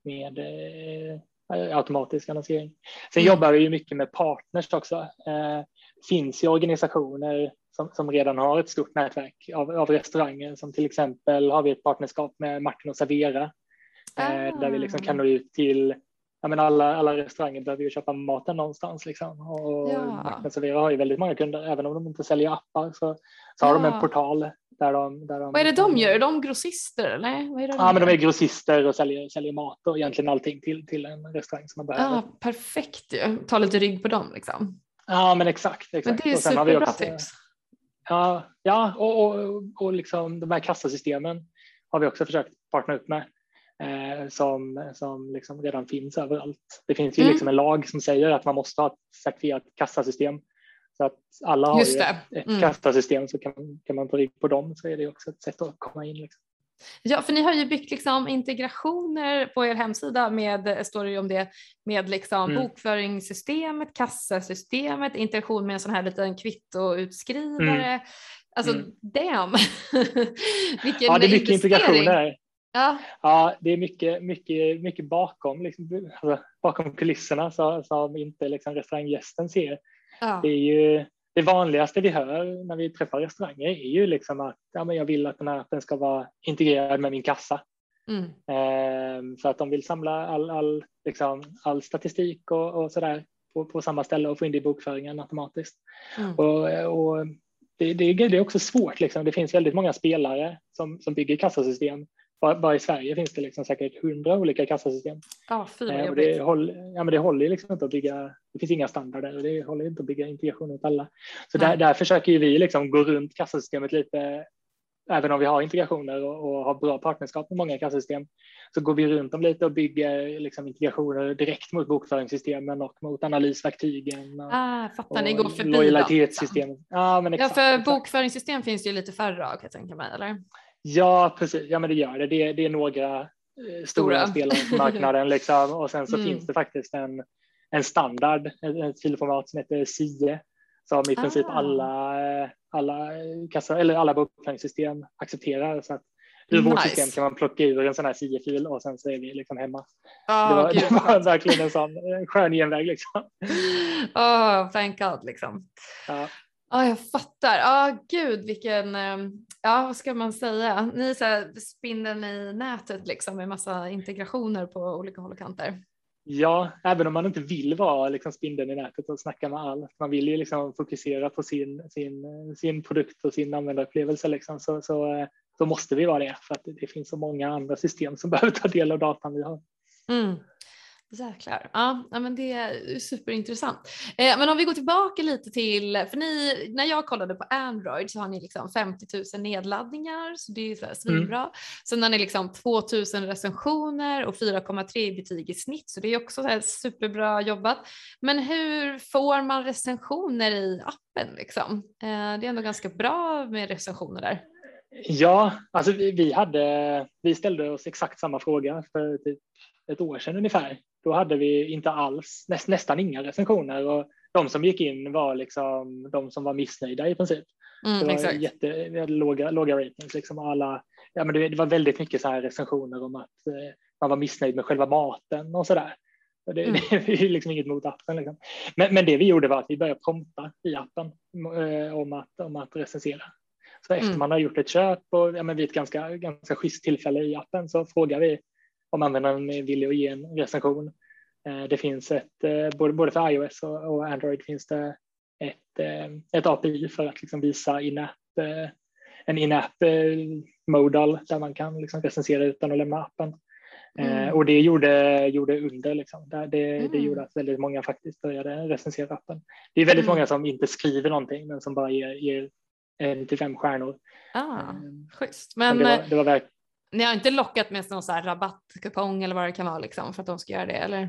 med eh, automatisk annonsering. Sen mm. jobbar vi ju mycket med partners också. Eh, finns ju organisationer som, som redan har ett stort nätverk av, av restauranger som till exempel har vi ett partnerskap med Martin och Servera ah. eh, där vi liksom kan nå ut till ja, men alla, alla restauranger behöver ju köpa maten någonstans liksom. och ja. Martin och Servera har ju väldigt många kunder även om de inte säljer appar så, så har de en portal där de, där de, Vad är det de gör? Är de grossister? Eller? Vad är det de ja, men de är grossister och säljer, säljer mat och egentligen allting till, till en restaurang som man behöver. Ja, perfekt ju. Ta lite rygg på dem liksom. Ja, men exakt. exakt. Men det är superbra tips. Ja, ja och, och, och liksom de här kassasystemen har vi också försökt partna upp med eh, som, som liksom redan finns överallt. Det finns ju mm. liksom en lag som säger att man måste ha ett certifierat kassasystem. Så att alla har ju ett, ett mm. kassasystem så kan, kan man ta rygg på dem så är det också ett sätt att komma in. Liksom. Ja, för ni har ju byggt liksom integrationer på er hemsida med, står det ju om det, med liksom mm. bokföringssystemet, kassasystemet, interaktion med en sån här liten kvittoutskrivare. Mm. Alltså mm. damn! Vilken ja, det är mycket integrationer. Ja. ja, det är mycket, mycket, mycket bakom, liksom, alltså, bakom kulisserna så, som inte liksom, restauranggästen ser. Ja. Det är ju det vanligaste vi hör när vi träffar restauranger är ju liksom att ja, men jag vill att den här appen ska vara integrerad med min kassa. Mm. Eh, så att de vill samla all, all, liksom, all statistik och, och sådär på, på samma ställe och få in det i bokföringen automatiskt. Mm. Och, och det, det, det, är också svårt, liksom. det finns väldigt många spelare som, som bygger kassasystem bara, bara i Sverige finns det liksom säkert hundra olika kassasystem. Ja, eh, och det, håller, ja, men det håller liksom inte att bygga, det finns inga standarder och det håller inte att bygga integration åt alla. Så där, där försöker vi liksom gå runt kassasystemet lite, även om vi har integrationer och, och har bra partnerskap med många kassasystem, så går vi runt dem lite och bygger liksom integrationer direkt mot bokföringssystemen och mot analysverktygen. Och, ah, fattar, ni går förbi lojalitetssystemen. Ja, men exakt, ja, för exakt. bokföringssystem finns ju lite färre av kan jag tänka mig, eller? Ja, precis. Ja, men det gör det. Det, det är några eh, stora, stora spelare på marknaden liksom. och sen så mm. finns det faktiskt en, en standard, ett filformat som heter SIE som i princip ah. alla, alla, kassa, eller alla bokföringssystem accepterar. Så att ur nice. vårt system kan man plocka ur en sån här SIE-fil och sen så är vi liksom hemma. Oh, det var, det var verkligen en sån skön genväg. Liksom. Oh, thank God, liksom. Ja. Ja, jag fattar. Ja, gud vilken, ehm, ja vad ska man säga, ni är så här spindeln i nätet liksom med massa integrationer på olika håll och kanter. Ja, även om man inte vill vara liksom spindeln i nätet och snacka med allt. Man vill ju liksom fokusera på sin, sin, sin produkt och sin användarupplevelse liksom. så, så, så måste vi vara det för att det finns så många andra system som behöver ta del av datan vi har. Mm. Jäklar. Ja, men det är superintressant. Eh, men om vi går tillbaka lite till, för ni, när jag kollade på Android så har ni liksom 50 000 nedladdningar, så det är så här svinbra. Mm. Sen har ni liksom 2000 recensioner och 4,3 betyg i snitt, så det är också så superbra jobbat. Men hur får man recensioner i appen liksom? Eh, det är ändå ganska bra med recensioner där. Ja, alltså vi, vi, hade, vi ställde oss exakt samma fråga för typ ett år sedan ungefär. Då hade vi inte alls, näst, nästan inga recensioner och de som gick in var liksom de som var missnöjda i princip. Mm, det var exakt. jätte, låga, låga ratings. Liksom alla, ja, men det, det var väldigt mycket så här recensioner om att eh, man var missnöjd med själva maten och sådär. Det, mm. det är liksom inget mot appen. Liksom. Men, men det vi gjorde var att vi började prompta i appen eh, om, att, om att recensera. Så efter mm. man har gjort ett köp och ja, men vid ett ganska, ganska schysst tillfälle i appen så frågar vi om användaren är villig att ge en recension. Eh, det finns ett, eh, både för iOS och Android finns det ett, eh, ett API för att liksom visa in-app, en in-app modal där man kan liksom recensera utan att lämna appen. Mm. Och det gjorde, gjorde under, liksom. det, det, mm. det gjorde att väldigt många faktiskt började recensera appen. Det är väldigt mm. många som inte skriver någonting men som bara ger, ger en till fem stjärnor. Ah, schysst. Men, men det, var, det var verk, ni har inte lockat med någon så här rabattkupong eller vad det kan vara liksom för att de ska göra det eller?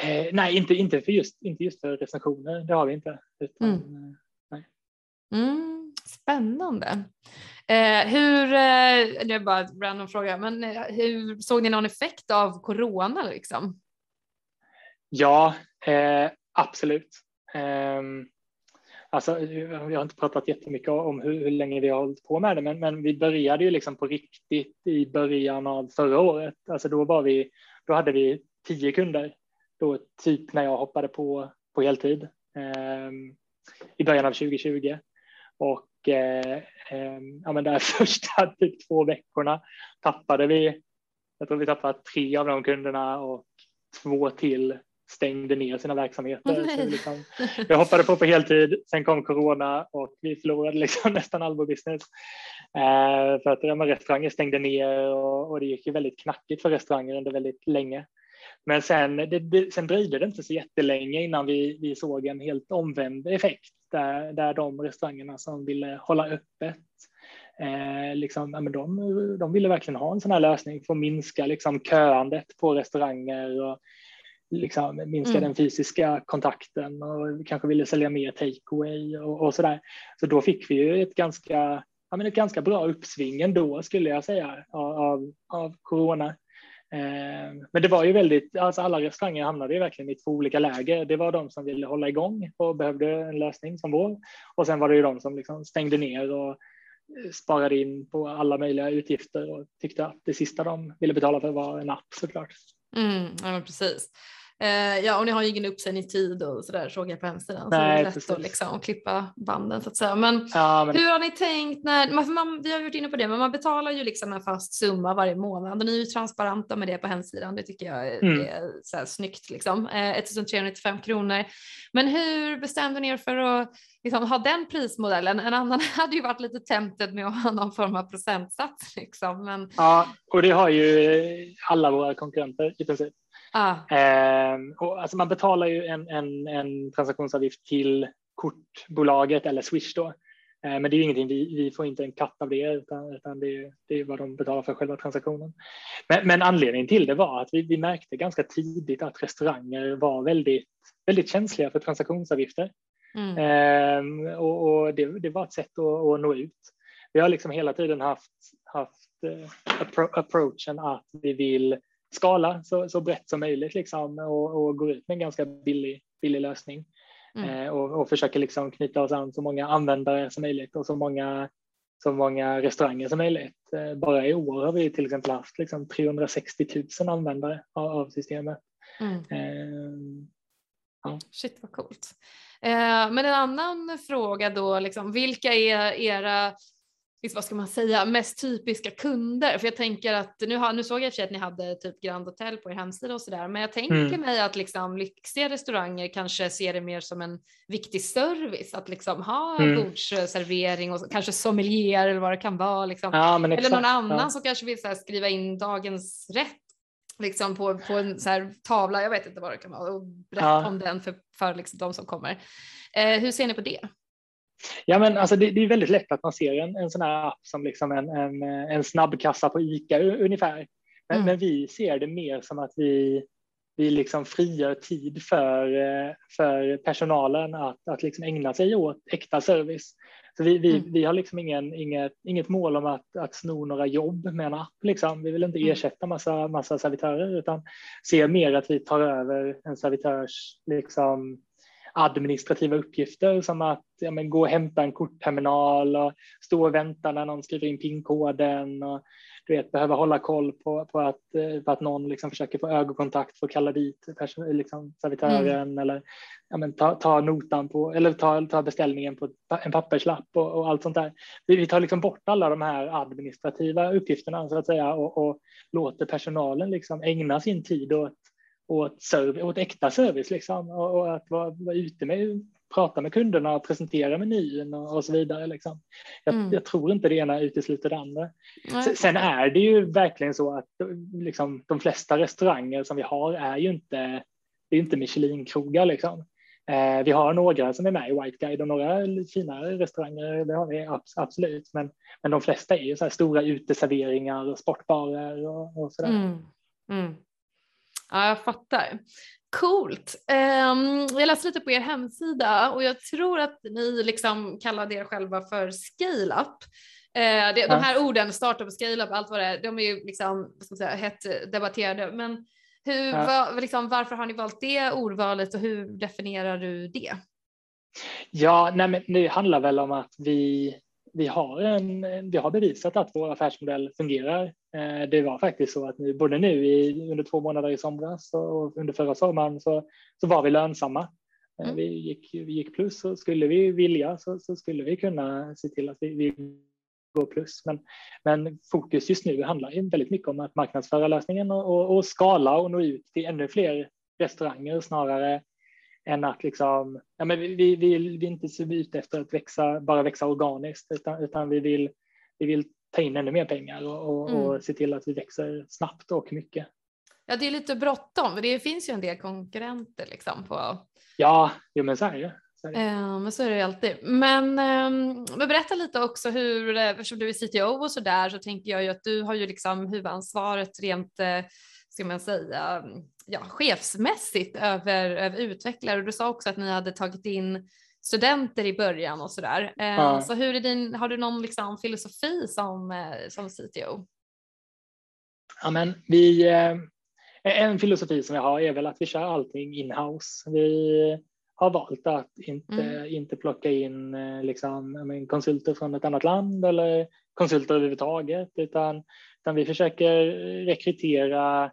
Eh, nej, inte, inte, för just, inte just för recensioner, det har vi inte. Utan, mm. Eh, nej. Mm, spännande. Eh, hur, eh, det är bara en random fråga, men eh, hur såg ni någon effekt av corona liksom? Ja, eh, absolut. Alltså, jag har inte pratat jättemycket om hur, hur, länge vi har hållit på med det, men, men vi började ju liksom på riktigt i början av förra året. Alltså då var vi, då hade vi tio kunder, då typ när jag hoppade på, på heltid eh, i början av 2020. Och eh, eh, ja, men där första typ två veckorna tappade vi, jag tror vi tappade tre av de kunderna och två till stängde ner sina verksamheter. Oh, liksom, jag hoppade på på heltid, sen kom corona och vi förlorade liksom nästan all vår business. Eh, för att ja, restauranger stängde ner och, och, det gick ju väldigt knackigt för restauranger under väldigt länge. Men sen, det, det, sen dröjde det inte så jättelänge innan vi, vi såg en helt omvänd effekt där, där de restaurangerna som ville hålla öppet Eh, liksom, ja, men de, de ville verkligen ha en sån här lösning för att minska liksom, köandet på restauranger och liksom minska mm. den fysiska kontakten och kanske ville sälja mer takeaway och, och där. Så då fick vi ju ett ganska, ja, men ett ganska bra uppsving ändå skulle jag säga av, av corona. Eh, men det var ju väldigt, alltså alla restauranger hamnade ju verkligen i två olika läger. Det var de som ville hålla igång och behövde en lösning som vår. Och sen var det ju de som liksom stängde ner och sparade in på alla möjliga utgifter och tyckte att det sista de ville betala för var en app såklart. Mm, ja, precis. Eh, ja, och ni har ju ingen uppsägningstid och sådär såg jag på hemsidan. Nej, så det är lätt att liksom klippa banden så att säga. Men, ja, men, hur har ni tänkt när, man, man, vi har varit inne på det, men man betalar ju liksom en fast summa varje månad och ni är ju transparenta med det på hemsidan. Det tycker jag är, mm. så här snyggt liksom. Eh, 1395 kronor. Men hur bestämde ni er för att liksom, ha den prismodellen? En annan hade ju varit lite tempted med att ha någon form av procentsats liksom. Men... Ja, och det har ju alla våra konkurrenter i princip. Ah. Eh, och alltså man betalar ju en, en, en transaktionsavgift till kortbolaget eller Swish då. Eh, men det är ju ingenting, vi, vi får inte en katt av det utan, utan det, det, är vad de betalar för själva transaktionen. Men, men anledningen till det var att vi, vi, märkte ganska tidigt att restauranger var väldigt, väldigt känsliga för transaktionsavgifter. Mm. Eh, och, och det, det, var ett sätt att, att nå ut. Vi har liksom hela tiden haft, haft uh, approachen att vi vill skala så, så brett som möjligt liksom, och, och går ut med en ganska billig, billig lösning. Mm. Eh, och, och försöker liksom knyta oss an så många användare som möjligt och så många, så många restauranger som möjligt. Eh, bara i år har vi till exempel haft liksom 360 000 användare av, av systemet. Mm. Eh, ja. Shit vad coolt. Eh, men en annan fråga då, liksom, vilka är era liksom, vad ska man säga, mest typiska kunder? För jag tänker att nu, har, nu såg jag i att ni hade typ Grand Hotel på er hemsida och sådär, men jag tänker mm. mig att liksom lyxiga restauranger kanske ser det mer som en viktig service att liksom ha mm. bordsservering och kanske sommelier eller vad det kan vara. Liksom. Ja, eller någon annan ja. som kanske vill här, skriva in dagens rätt liksom på, på en så tavla, jag vet inte vad det kan vara, och berätta ja. om den för, för liksom de som kommer. Eh, hur ser ni på det? Ja, men alltså det, det, är väldigt lätt att man ser en, en sån här app som liksom en, en, en snabbkassa på ICA ungefär. Men, mm. men, vi ser det mer som att vi, vi liksom frigör tid för, eh, för personalen att, att liksom ägna sig åt äkta service. Så vi, vi, mm. vi har liksom ingen, inget, inget mål om att, att sno några jobb med en app. Liksom. Vi vill inte mm. ersätta massa, massa servitörer utan ser mer att vi tar över en servitörs liksom, administrativa uppgifter som att ja, men, gå och hämta en kortterminal och stå och vänta när någon skriver in pinkoden och du vet, behöva hålla koll på, på, att, eh, på att någon liksom försöker få ögonkontakt för att kalla dit liksom, servitören mm. eller ja, men, ta, ta notan på eller ta, ta beställningen på en papperslapp och, och allt sånt där. Vi, vi tar liksom bort alla de här administrativa uppgifterna så att säga och, och låter personalen liksom ägna sin tid åt åt, serv, åt äkta service liksom och, och att vara, vara ute med prata med kunderna och presentera menyn och, och så vidare. Liksom. Jag, mm. jag, tror inte det ena utesluter det andra. Nej. Sen är det ju verkligen så att liksom, de flesta restauranger som vi har är ju inte, det är inte Michelin-krogar. Liksom. Eh, vi har några som är med i White Guide och några finare restauranger, det har vi absolut. Men, men de flesta är ju så här stora uteserveringar och sportbarer och, och sådär. Mm. Mm. Ja, jag fattar. Coolt. Um, jag läste lite på er hemsida och jag tror att ni liksom kallade er själva för scale-up. Det, de här orden, startup och scale-up, allt vad det är, de är ju liksom, vad ska man säga, hett debatterade. Men hur, var, liksom, varför har ni valt det ordvalet och hur definierar du det? Ja, nej, men det handlar väl om att vi vi har, en, vi har bevisat att vår affärsmodell fungerar. Eh, det var faktiskt så att nu, både nu i, under två månader i somras och under förra sommaren så, så var vi lönsamma. Eh, mm. Vi, gick, vi gick plus och skulle vi vilja så, så skulle vi kunna se till att vi, vi går plus. Men, men fokus just nu handlar väldigt mycket om att marknadsföra lösningen och, och, och skala och nå ut till ännu fler restauranger snarare än att liksom, ja, men vi, vi, vi, vi är inte så ute efter att växa, bara växa organiskt, utan, utan vi, vill, vi vill ta in ännu mer pengar och, och, mm. och se till att vi växer snabbt och mycket. Ja, det är lite bråttom, för det finns ju en del konkurrenter liksom på. Ja, jo, men så är det. Det. Uh, men så är det alltid. Men, um, men berätta lite också hur, eh, eftersom du är CTO och så där så tänker jag ju att du har ju liksom huvudansvaret rent, uh, ska man säga, ja, chefsmässigt över, över utvecklare och du sa också att ni hade tagit in studenter i början och sådär. Eh, ja. Så hur är din, har du någon liksom filosofi som, eh, som CTO? Ja, men vi, eh, en filosofi som jag har är väl att vi kör allting in-house. Vi har valt att inte, mm. inte plocka in liksom, konsulter från ett annat land eller konsulter överhuvudtaget, utan, utan vi försöker rekrytera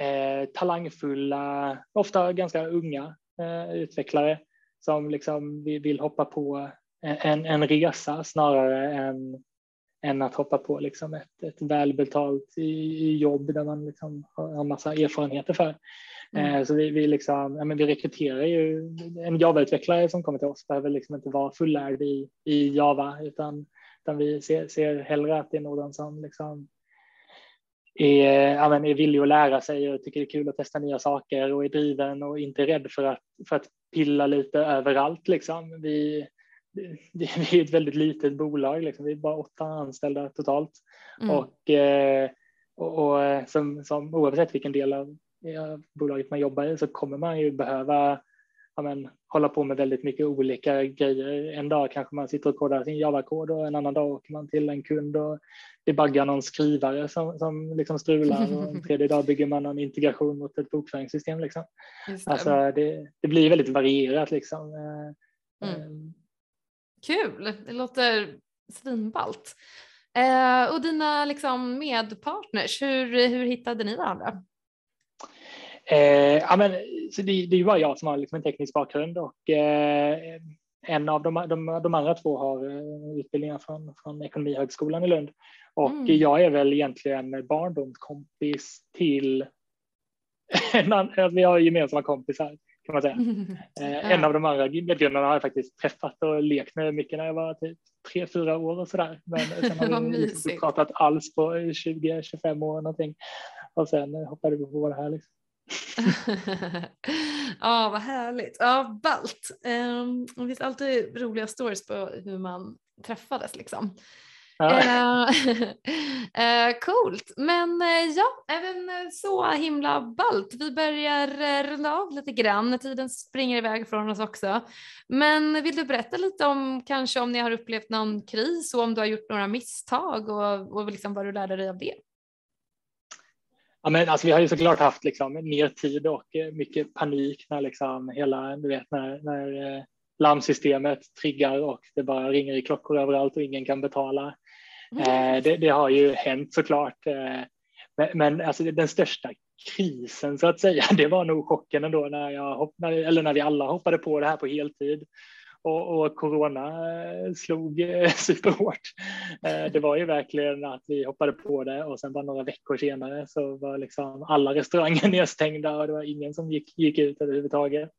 eh, talangfulla, ofta ganska unga eh, utvecklare som liksom vill hoppa på en, en resa snarare än, än att hoppa på liksom ett, ett välbetalt jobb där man liksom har en massa erfarenheter för. Mm. Eh, så vi, vi, liksom, ja, men vi rekryterar ju en Java-utvecklare som kommer till oss behöver liksom inte vara fullärd i, i Java utan, utan vi ser, ser hellre att det är någon som liksom är, ja, men är villig att lära sig och tycker det är kul att testa nya saker och är driven och inte rädd för att, för att pilla lite överallt. Liksom. Vi, vi är ett väldigt litet bolag, liksom. vi är bara åtta anställda totalt. Mm. Och, eh, och, och, som, som oavsett vilken del av bolaget man jobbar i så kommer man ju behöva ja, men, hålla på med väldigt mycket olika grejer. En dag kanske man sitter och kodar sin Java-kod och en annan dag åker man till en kund och det baggar någon skrivare som, som liksom strular och en tredje dag bygger man en integration mot ett bokföringssystem. Liksom. Det. Alltså det, det, blir väldigt varierat. Liksom. Eh, mm. Ehm. Kul, det låter svinballt. Eh, och dina liksom, medpartners, hur, hur hittade ni varandra? Eh, ja, men, så det, det är ju bara jag som har liksom en teknisk bakgrund och eh, en av de, de, de, andra två har eh, utbildningar från, från Ekonomihögskolan i Lund. Och mm. jag är väl egentligen barndomskompis till en annan, vi har gemensamma kompisar kan man säga. Eh, en av de andra medgrundarna har jag faktiskt träffat och lekt med mycket när jag var typ tre, fyra år och sådär. Men sen har vi liksom inte pratat alls på 20-25 år någonting. Och sen hoppade vi på det här. Liksom. ja, vad härligt. Ja, ballt. Um, det finns alltid roliga stories på hur man träffades liksom. Ja. uh, coolt, men uh, ja, även så himla ballt. Vi börjar uh, runda av lite grann, tiden springer iväg från oss också. Men vill du berätta lite om kanske om ni har upplevt någon kris och om du har gjort några misstag och, och liksom vad du lärde dig av det? Ja, men alltså, vi har ju såklart haft liksom, mer tid och mycket panik när liksom hela, du vet, när, när larmsystemet triggar och det bara ringer i klockor överallt och ingen kan betala. Mm. Eh, det, det, har ju hänt såklart. Eh, men, men alltså den största krisen så att säga, det var nog chocken ändå när, jag hoppade, eller när vi alla hoppade på det här på heltid och, och corona eh, slog superhårt. Det var ju verkligen att vi hoppade på det och sen bara några veckor senare så var liksom alla restauranger nedstängda och det var ingen som gick, gick ut överhuvudtaget.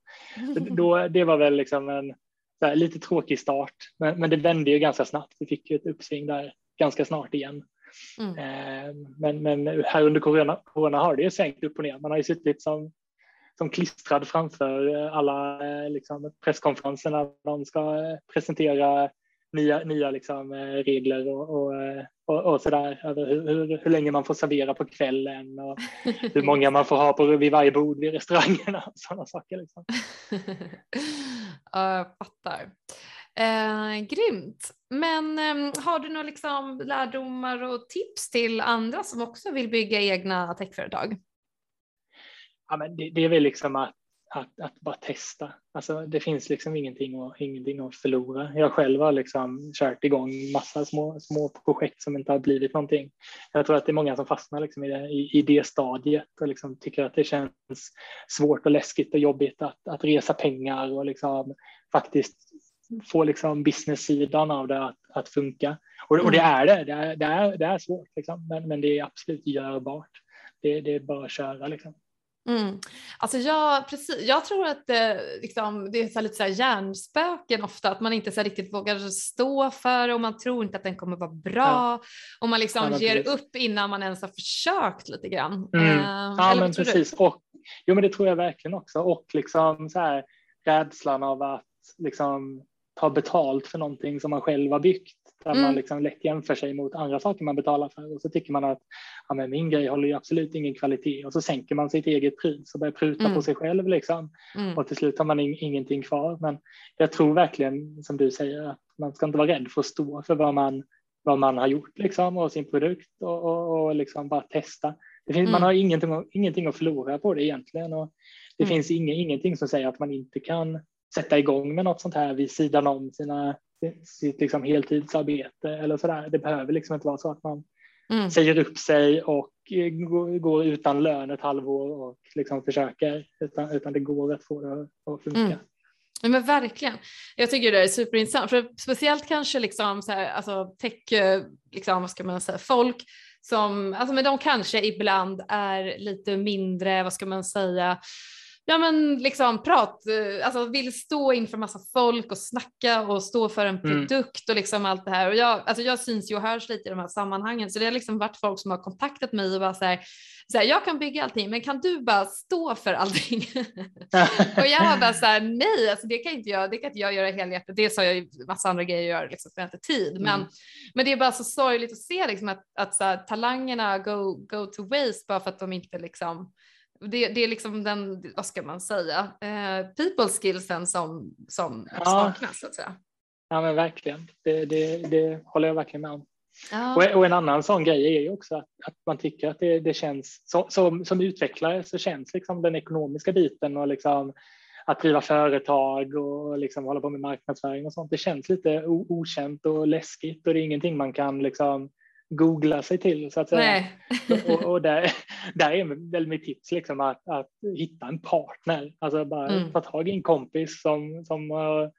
Då, det var väl liksom en här, lite tråkig start, men, men det vände ju ganska snabbt. Vi fick ju ett uppsving där ganska snart igen. Mm. Eh, men, men här under corona, corona har det ju svängt upp och ner. Man har ju suttit som, som klistrad framför eh, alla eh, liksom, presskonferenser när de ska presentera nya, nya liksom, regler och, och, och, och sådär. Över hur, hur, hur, länge man får servera på kvällen och hur många man får ha på, vid varje bord vid restaurangerna. Och sådana saker. Liksom. jag fattar. Eh, grymt. Men eh, har du några liksom lärdomar och tips till andra som också vill bygga egna techföretag? Ja, men det, det är väl liksom att, att, att, bara testa. Alltså, det finns liksom ingenting, att, ingenting att förlora. Jag själv har liksom kört igång massa små, små projekt som inte har blivit någonting. Jag tror att det är många som fastnar liksom i, det, i, i det stadiet och liksom tycker att det känns svårt och läskigt och jobbigt att, att resa pengar och liksom faktiskt få liksom business-sidan av det att, att funka. Och, och det mm. är det, det är, det är, det är svårt, liksom. men, men det är absolut görbart. Det, det är bara att köra. Liksom. Mm. Alltså jag, precis, jag tror att det, liksom, det är så lite så här hjärnspöken ofta, att man inte så riktigt vågar stå för och man tror inte att den kommer vara bra ja. och man liksom ja, ger precis. upp innan man ens har försökt lite grann. Mm. Uh, ja men precis, och, jo men det tror jag verkligen också och liksom så här rädslan av att liksom ta betalt för någonting som man själv har byggt. Där mm. man liksom lätt jämför sig mot andra saker man betalar för och så tycker man att ja, men min grej håller ju absolut ingen kvalitet och så sänker man sitt eget pris och börjar pruta mm. på sig själv liksom. Mm. och till slut har man in, ingenting kvar. Men jag tror verkligen som du säger att man ska inte vara rädd för att stå för vad man, vad man har gjort liksom och sin produkt och, och, och liksom bara testa. Det finns, Man mm. har ingenting, ingenting att förlora på det egentligen och det mm. finns inga, ingenting som säger att man inte kan sätta igång med något sånt här vid sidan om sina, sitt liksom heltidsarbete eller sådär. Det behöver liksom inte vara så att man mm. säger upp sig och går utan lön ett halvår och liksom försöker, utan, utan det går att få det att funka. Mm. Ja, men verkligen. Jag tycker det är superintressant, för speciellt kanske liksom så här, alltså tech, liksom, vad ska man säga, folk som, alltså men de kanske ibland är lite mindre, vad ska man säga, ja men liksom prat, eh, alltså vill stå inför massa folk och snacka och stå för en mm. produkt mm. och liksom allt det här. Och jag, alltså jag syns ju och hörs lite i de här sammanhangen så det har liksom varit folk som har kontaktat mig och bara så här, så här jag kan bygga allting men kan du bara stå för allting? och jag har bara så här, nej, alltså det kan inte jag, det kan inte jag göra helhjärtat. Det sa jag ju massa andra grejer att göra liksom, för jag har inte tid. Mm. Men, men det är bara så sorgligt att se liksom att, att så här, talangerna go, go to waste bara för att de inte liksom det, det, är liksom den, vad ska man säga, eh, people skillsen som, som ja. saknas så att säga. Ja men verkligen, det, det, det håller jag verkligen med om. Ja. Och, och, en annan sån grej är ju också att, att man tycker att det, det känns, så, som, som utvecklare så känns liksom den ekonomiska biten och liksom att driva företag och liksom hålla på med marknadsföring och sånt, det känns lite okänt och läskigt och det är ingenting man kan liksom googla sig till så att säga. Nej. och, och där, där är väl mitt tips liksom att, att hitta en partner, alltså bara Mm. ta tag i en kompis som, som uh,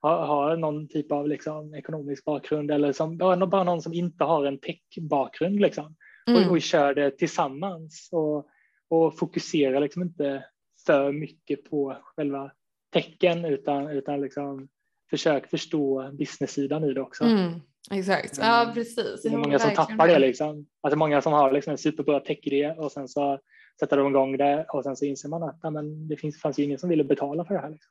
har, någon typ av liksom, ekonomisk bakgrund eller som, bara, bara någon som inte har en tech-bakgrund liksom. Mm. och, och kör det tillsammans och, och fokusera liksom inte för mycket på själva tecken utan, utan liksom försök förstå business-sidan i det också. Mm. Exakt, ja Mm. precis. Det är många som tappar det liksom. Alltså många som har liksom en superbra tech-idé och sen så sätter de igång det och sen så inser man att men det finns, fanns ju ingen som ville betala för det här. Liksom.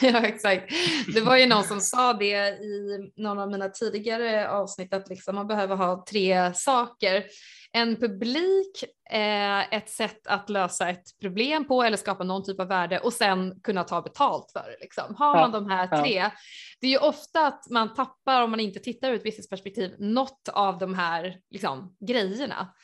ja, exakt. Det var ju någon som sa det i någon av mina tidigare avsnitt att liksom man behöver ha tre saker. En publik, eh, ett sätt att lösa ett problem på eller skapa någon typ av värde och sen kunna ta betalt för det. Liksom. Har Ja, man de här ja. tre, det är ju ofta att man tappar om man inte tittar ur ett businessperspektiv något av de här liksom, grejerna.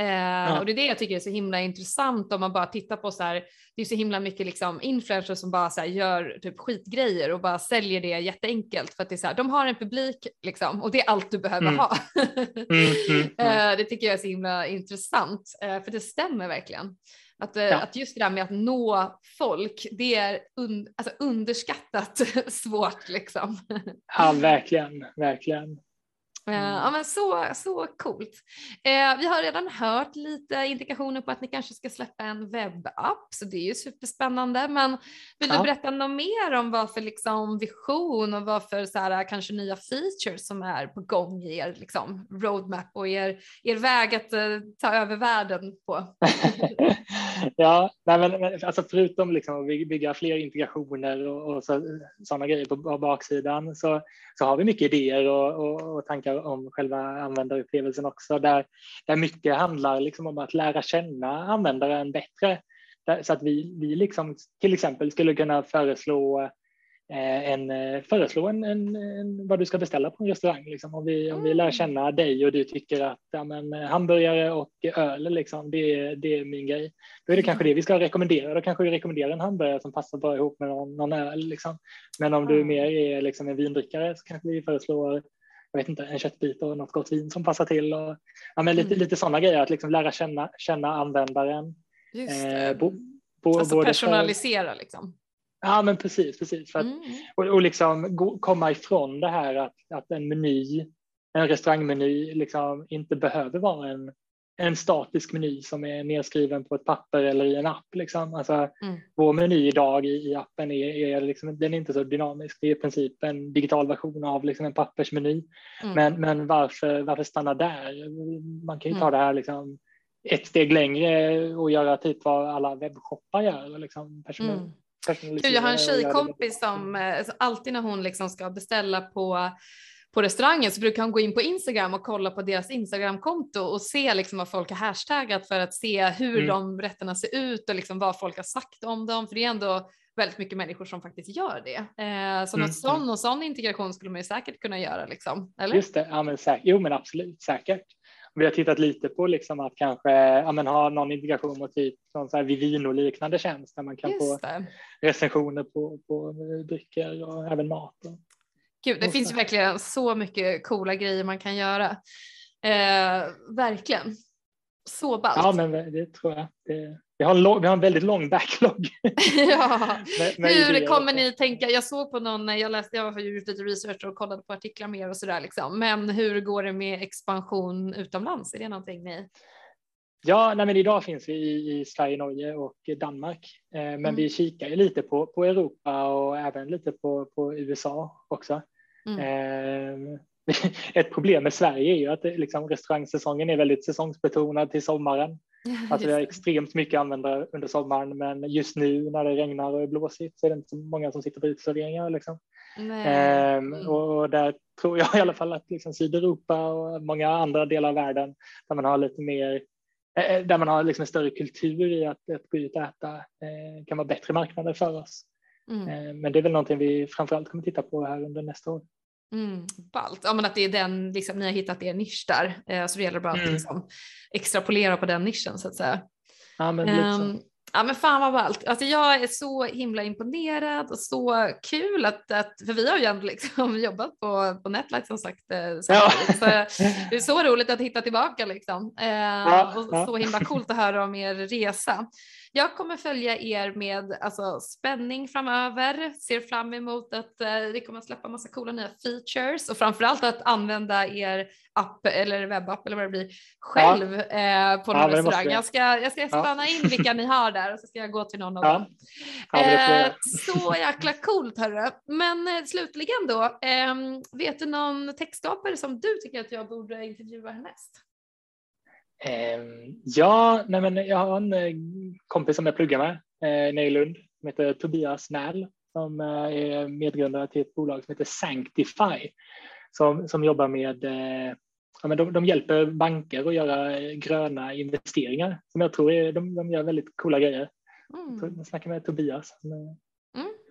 Eh, Och det är det jag tycker är så himla intressant om man bara tittar på så här, det är så himla mycket liksom influencers som bara så här gör typ skitgrejer och bara säljer det jätteenkelt för att det är så här, de har en publik liksom och det är allt du behöver Mm. ha. Mm, mm, mm. Eh, det tycker jag är så himla intressant eh, för det stämmer verkligen. Att, eh, Ja. att just det där med att nå folk, det är un, alltså underskattat svårt liksom. Ja, verkligen, verkligen. Eh, Mm. Ja men så, så coolt. Eh, vi har redan hört lite indikationer på att ni kanske ska släppa en webbapp så det är ju superspännande. Men vill du Ja. berätta något mer om vad för liksom, vision och vad för så här, kanske nya features som är på gång i er liksom, roadmap och er, er väg att eh, ta över världen på? ja, nej men, men alltså förutom liksom att by- bygga fler integrationer och, och så, sådana grejer på, på baksidan så, så har vi mycket idéer och, och, och tankar om själva användarupplevelsen också där, där mycket handlar liksom om att lära känna användaren bättre. Där, så att vi, vi liksom till exempel skulle kunna föreslå eh, en, eh, föreslå en, en, en, vad du ska beställa på en restaurang. Liksom. Om, vi, om vi lär känna dig och du tycker att ja, men, eh, hamburgare och öl, liksom, det, är- det är min grej. Då är det kanske det vi ska rekommendera. Då kanske vi rekommenderar en hamburgare som passar bra ihop med någon, någon öl. Liksom. Men om du Mm. mer är liksom en vindrickare så kanske vi föreslår jag vet inte, en köttbit och något gott vin som passar till. Och, ja, men lite, Mm. lite sådana grejer, att liksom lära känna, känna användaren. Eh, bo, bo, alltså både för- personalisera liksom. Ja, men precis, precis. För att, Mm. och, och liksom gå, komma ifrån det här att, att en meny, en restaurangmeny liksom inte behöver vara en, en statisk meny som är nedskriven på ett papper eller i en app. Liksom. Alltså, Mm. Vår meny idag i, i appen är, är liksom, den är inte så dynamisk. Det är i princip en digital version av liksom en pappersmeny. Mm. Men, men varför, varför stanna där? Man kan ju ta Mm. det här liksom ett steg längre och göra typ vad alla webbshoppar gör. Liksom person, Mm. jag har en tjejkompis som eh, så alltid när hon liksom ska beställa på på restaurangen så brukar hon gå in på Instagram och kolla på deras Instagramkonto och se liksom vad folk har hashtaggat för att se hur Mm. de rätterna ser ut och liksom vad folk har sagt om dem. För det är ändå väldigt mycket människor som faktiskt gör det. Eh, så Mm, något sån och sån integration skulle man ju säkert kunna göra liksom. Eller? Just det, ja, men säkert. jo men absolut, säkert. Vi har tittat lite på liksom att kanske ja, men ha någon integration mot typ någon så här Vivino-liknande tjänst där man kan få Just det. recensioner på, på drycker och även mat. Och, Gud, det finns ju verkligen så mycket coola grejer man kan göra. Eh, verkligen. Så ballt. ja, men det tror jag. Det, vi, har en lång, vi har en väldigt lång backlog. ja. med, med Hur kommer ni tänka? Jag såg på någon, jag läste, jag har gjort lite research och kollade på artiklar mer och sådär liksom. Men hur går det med expansion utomlands? Är det någonting ni? Ja, nej, men idag finns vi i, i Sverige, Norge och Danmark. Eh, men Mm. vi kikar ju lite på, på Europa och även lite på, på USA också. Mm. Eh, ett problem med Sverige är ju att det, liksom, restaurangsäsongen är väldigt säsongsbetonad till sommaren. Alltså vi har extremt mycket användare under sommaren, men just nu när det regnar och är blåsigt så är det inte så många som sitter på uteserveringar. Liksom. Ehm, Mm. och där tror jag i alla fall att liksom Sydeuropa och många andra delar av världen där man har lite mer eh, där man har liksom en större kultur i att, att gå ut och äta eh, kan vara bättre marknader för oss. Mm. Eh, men det är väl någonting vi framförallt kommer titta på här under nästa år. Mm, ballt. Ja men att det är den, liksom, ni har hittat er nisch där. Eh, så det gäller bara att Mm. liksom, extrapolera på den nischen så att säga. Ja, men. Ehm, Ja men fan vad ballt. Alltså jag är så himla imponerad och så kul att, att för vi har ju ändå liksom jobbat på, på Netlight som sagt. Eh, ja. Så det är så roligt att hitta tillbaka liksom. Eh, ja, och ja. så himla coolt att höra om er resa. Jag kommer följa er med alltså, spänning framöver, ser fram emot att eh, det kommer att släppa massa coola nya features och framförallt att använda er app eller webbapp eller vad det blir själv ja. eh, på någon ja, restaurang. Jag ska, jag ska spana in vilka ni har där och så ska jag gå till någon av dem. Eh, så jäkla coolt hörru. Men eh, slutligen då, ehm, vet du någon textskapare som du tycker att jag borde intervjua härnäst? Ehm, ja, nej men jag har en eh, kompis som jag pluggar med eh, nere i Lund som heter Tobias Näl som eh, är medgrundare till ett bolag som heter Sanctify som, som jobbar med ja, men de, de hjälper banker att göra gröna investeringar som jag tror är, de, de gör väldigt coola grejer. Mm. Jag snackar med Tobias. Mm,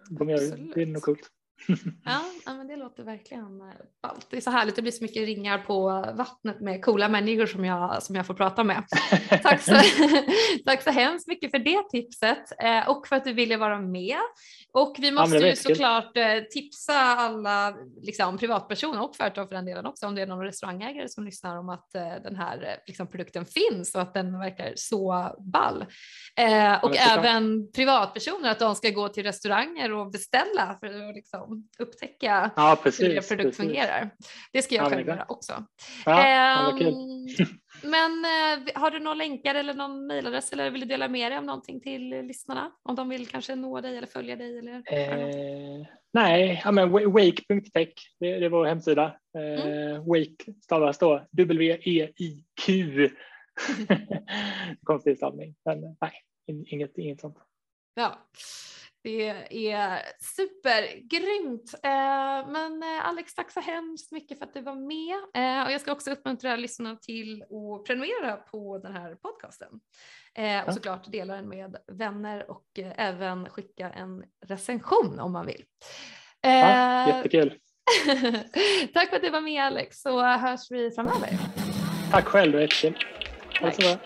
de gör, det är nog coolt. ja, men det låter verkligen eh, ballt. Det är så härligt, det blir så mycket ringar på vattnet med coola människor som jag, som jag får prata med. Tack så, tack så hemskt mycket för det tipset eh, och för att du ville vara med. Och vi måste ja, ju såklart eh, tipsa alla liksom, privatpersoner och företag för den delen också om det är någon restaurangägare som lyssnar om att den här liksom, produkten finns och att den verkar så ball. och ja, även privatpersoner att de ska gå till restauranger och beställa för att liksom, upptäcka ja, precis, hur er produkt precis. fungerar. Det ska jag ja, själv göra också. Ja, um, men uh, har du några länkar eller någon mejladress eller vill du dela med dig av någonting till lyssnarna? Om de vill kanske nå dig eller följa dig? Eller, eh, nej, ja, men wake.tech, det, det är vår hemsida. Eh, mm. Wake stavas då W-E-I-Q. Konstig stavning, men nej, inget, inget sånt. Ja. Det är supergrymt. Eh, men eh, Alex, tack så hemskt mycket för att du var med. Eh, och jag ska också uppmuntra lyssnarna till att prenumerera på den här podcasten. Och såklart dela den med vänner och även skicka en recension om man vill. Ja, jättekul. tack för att du var med Alex så hörs vi framöver. Tack själv, det var jättekul. Ha det så bra.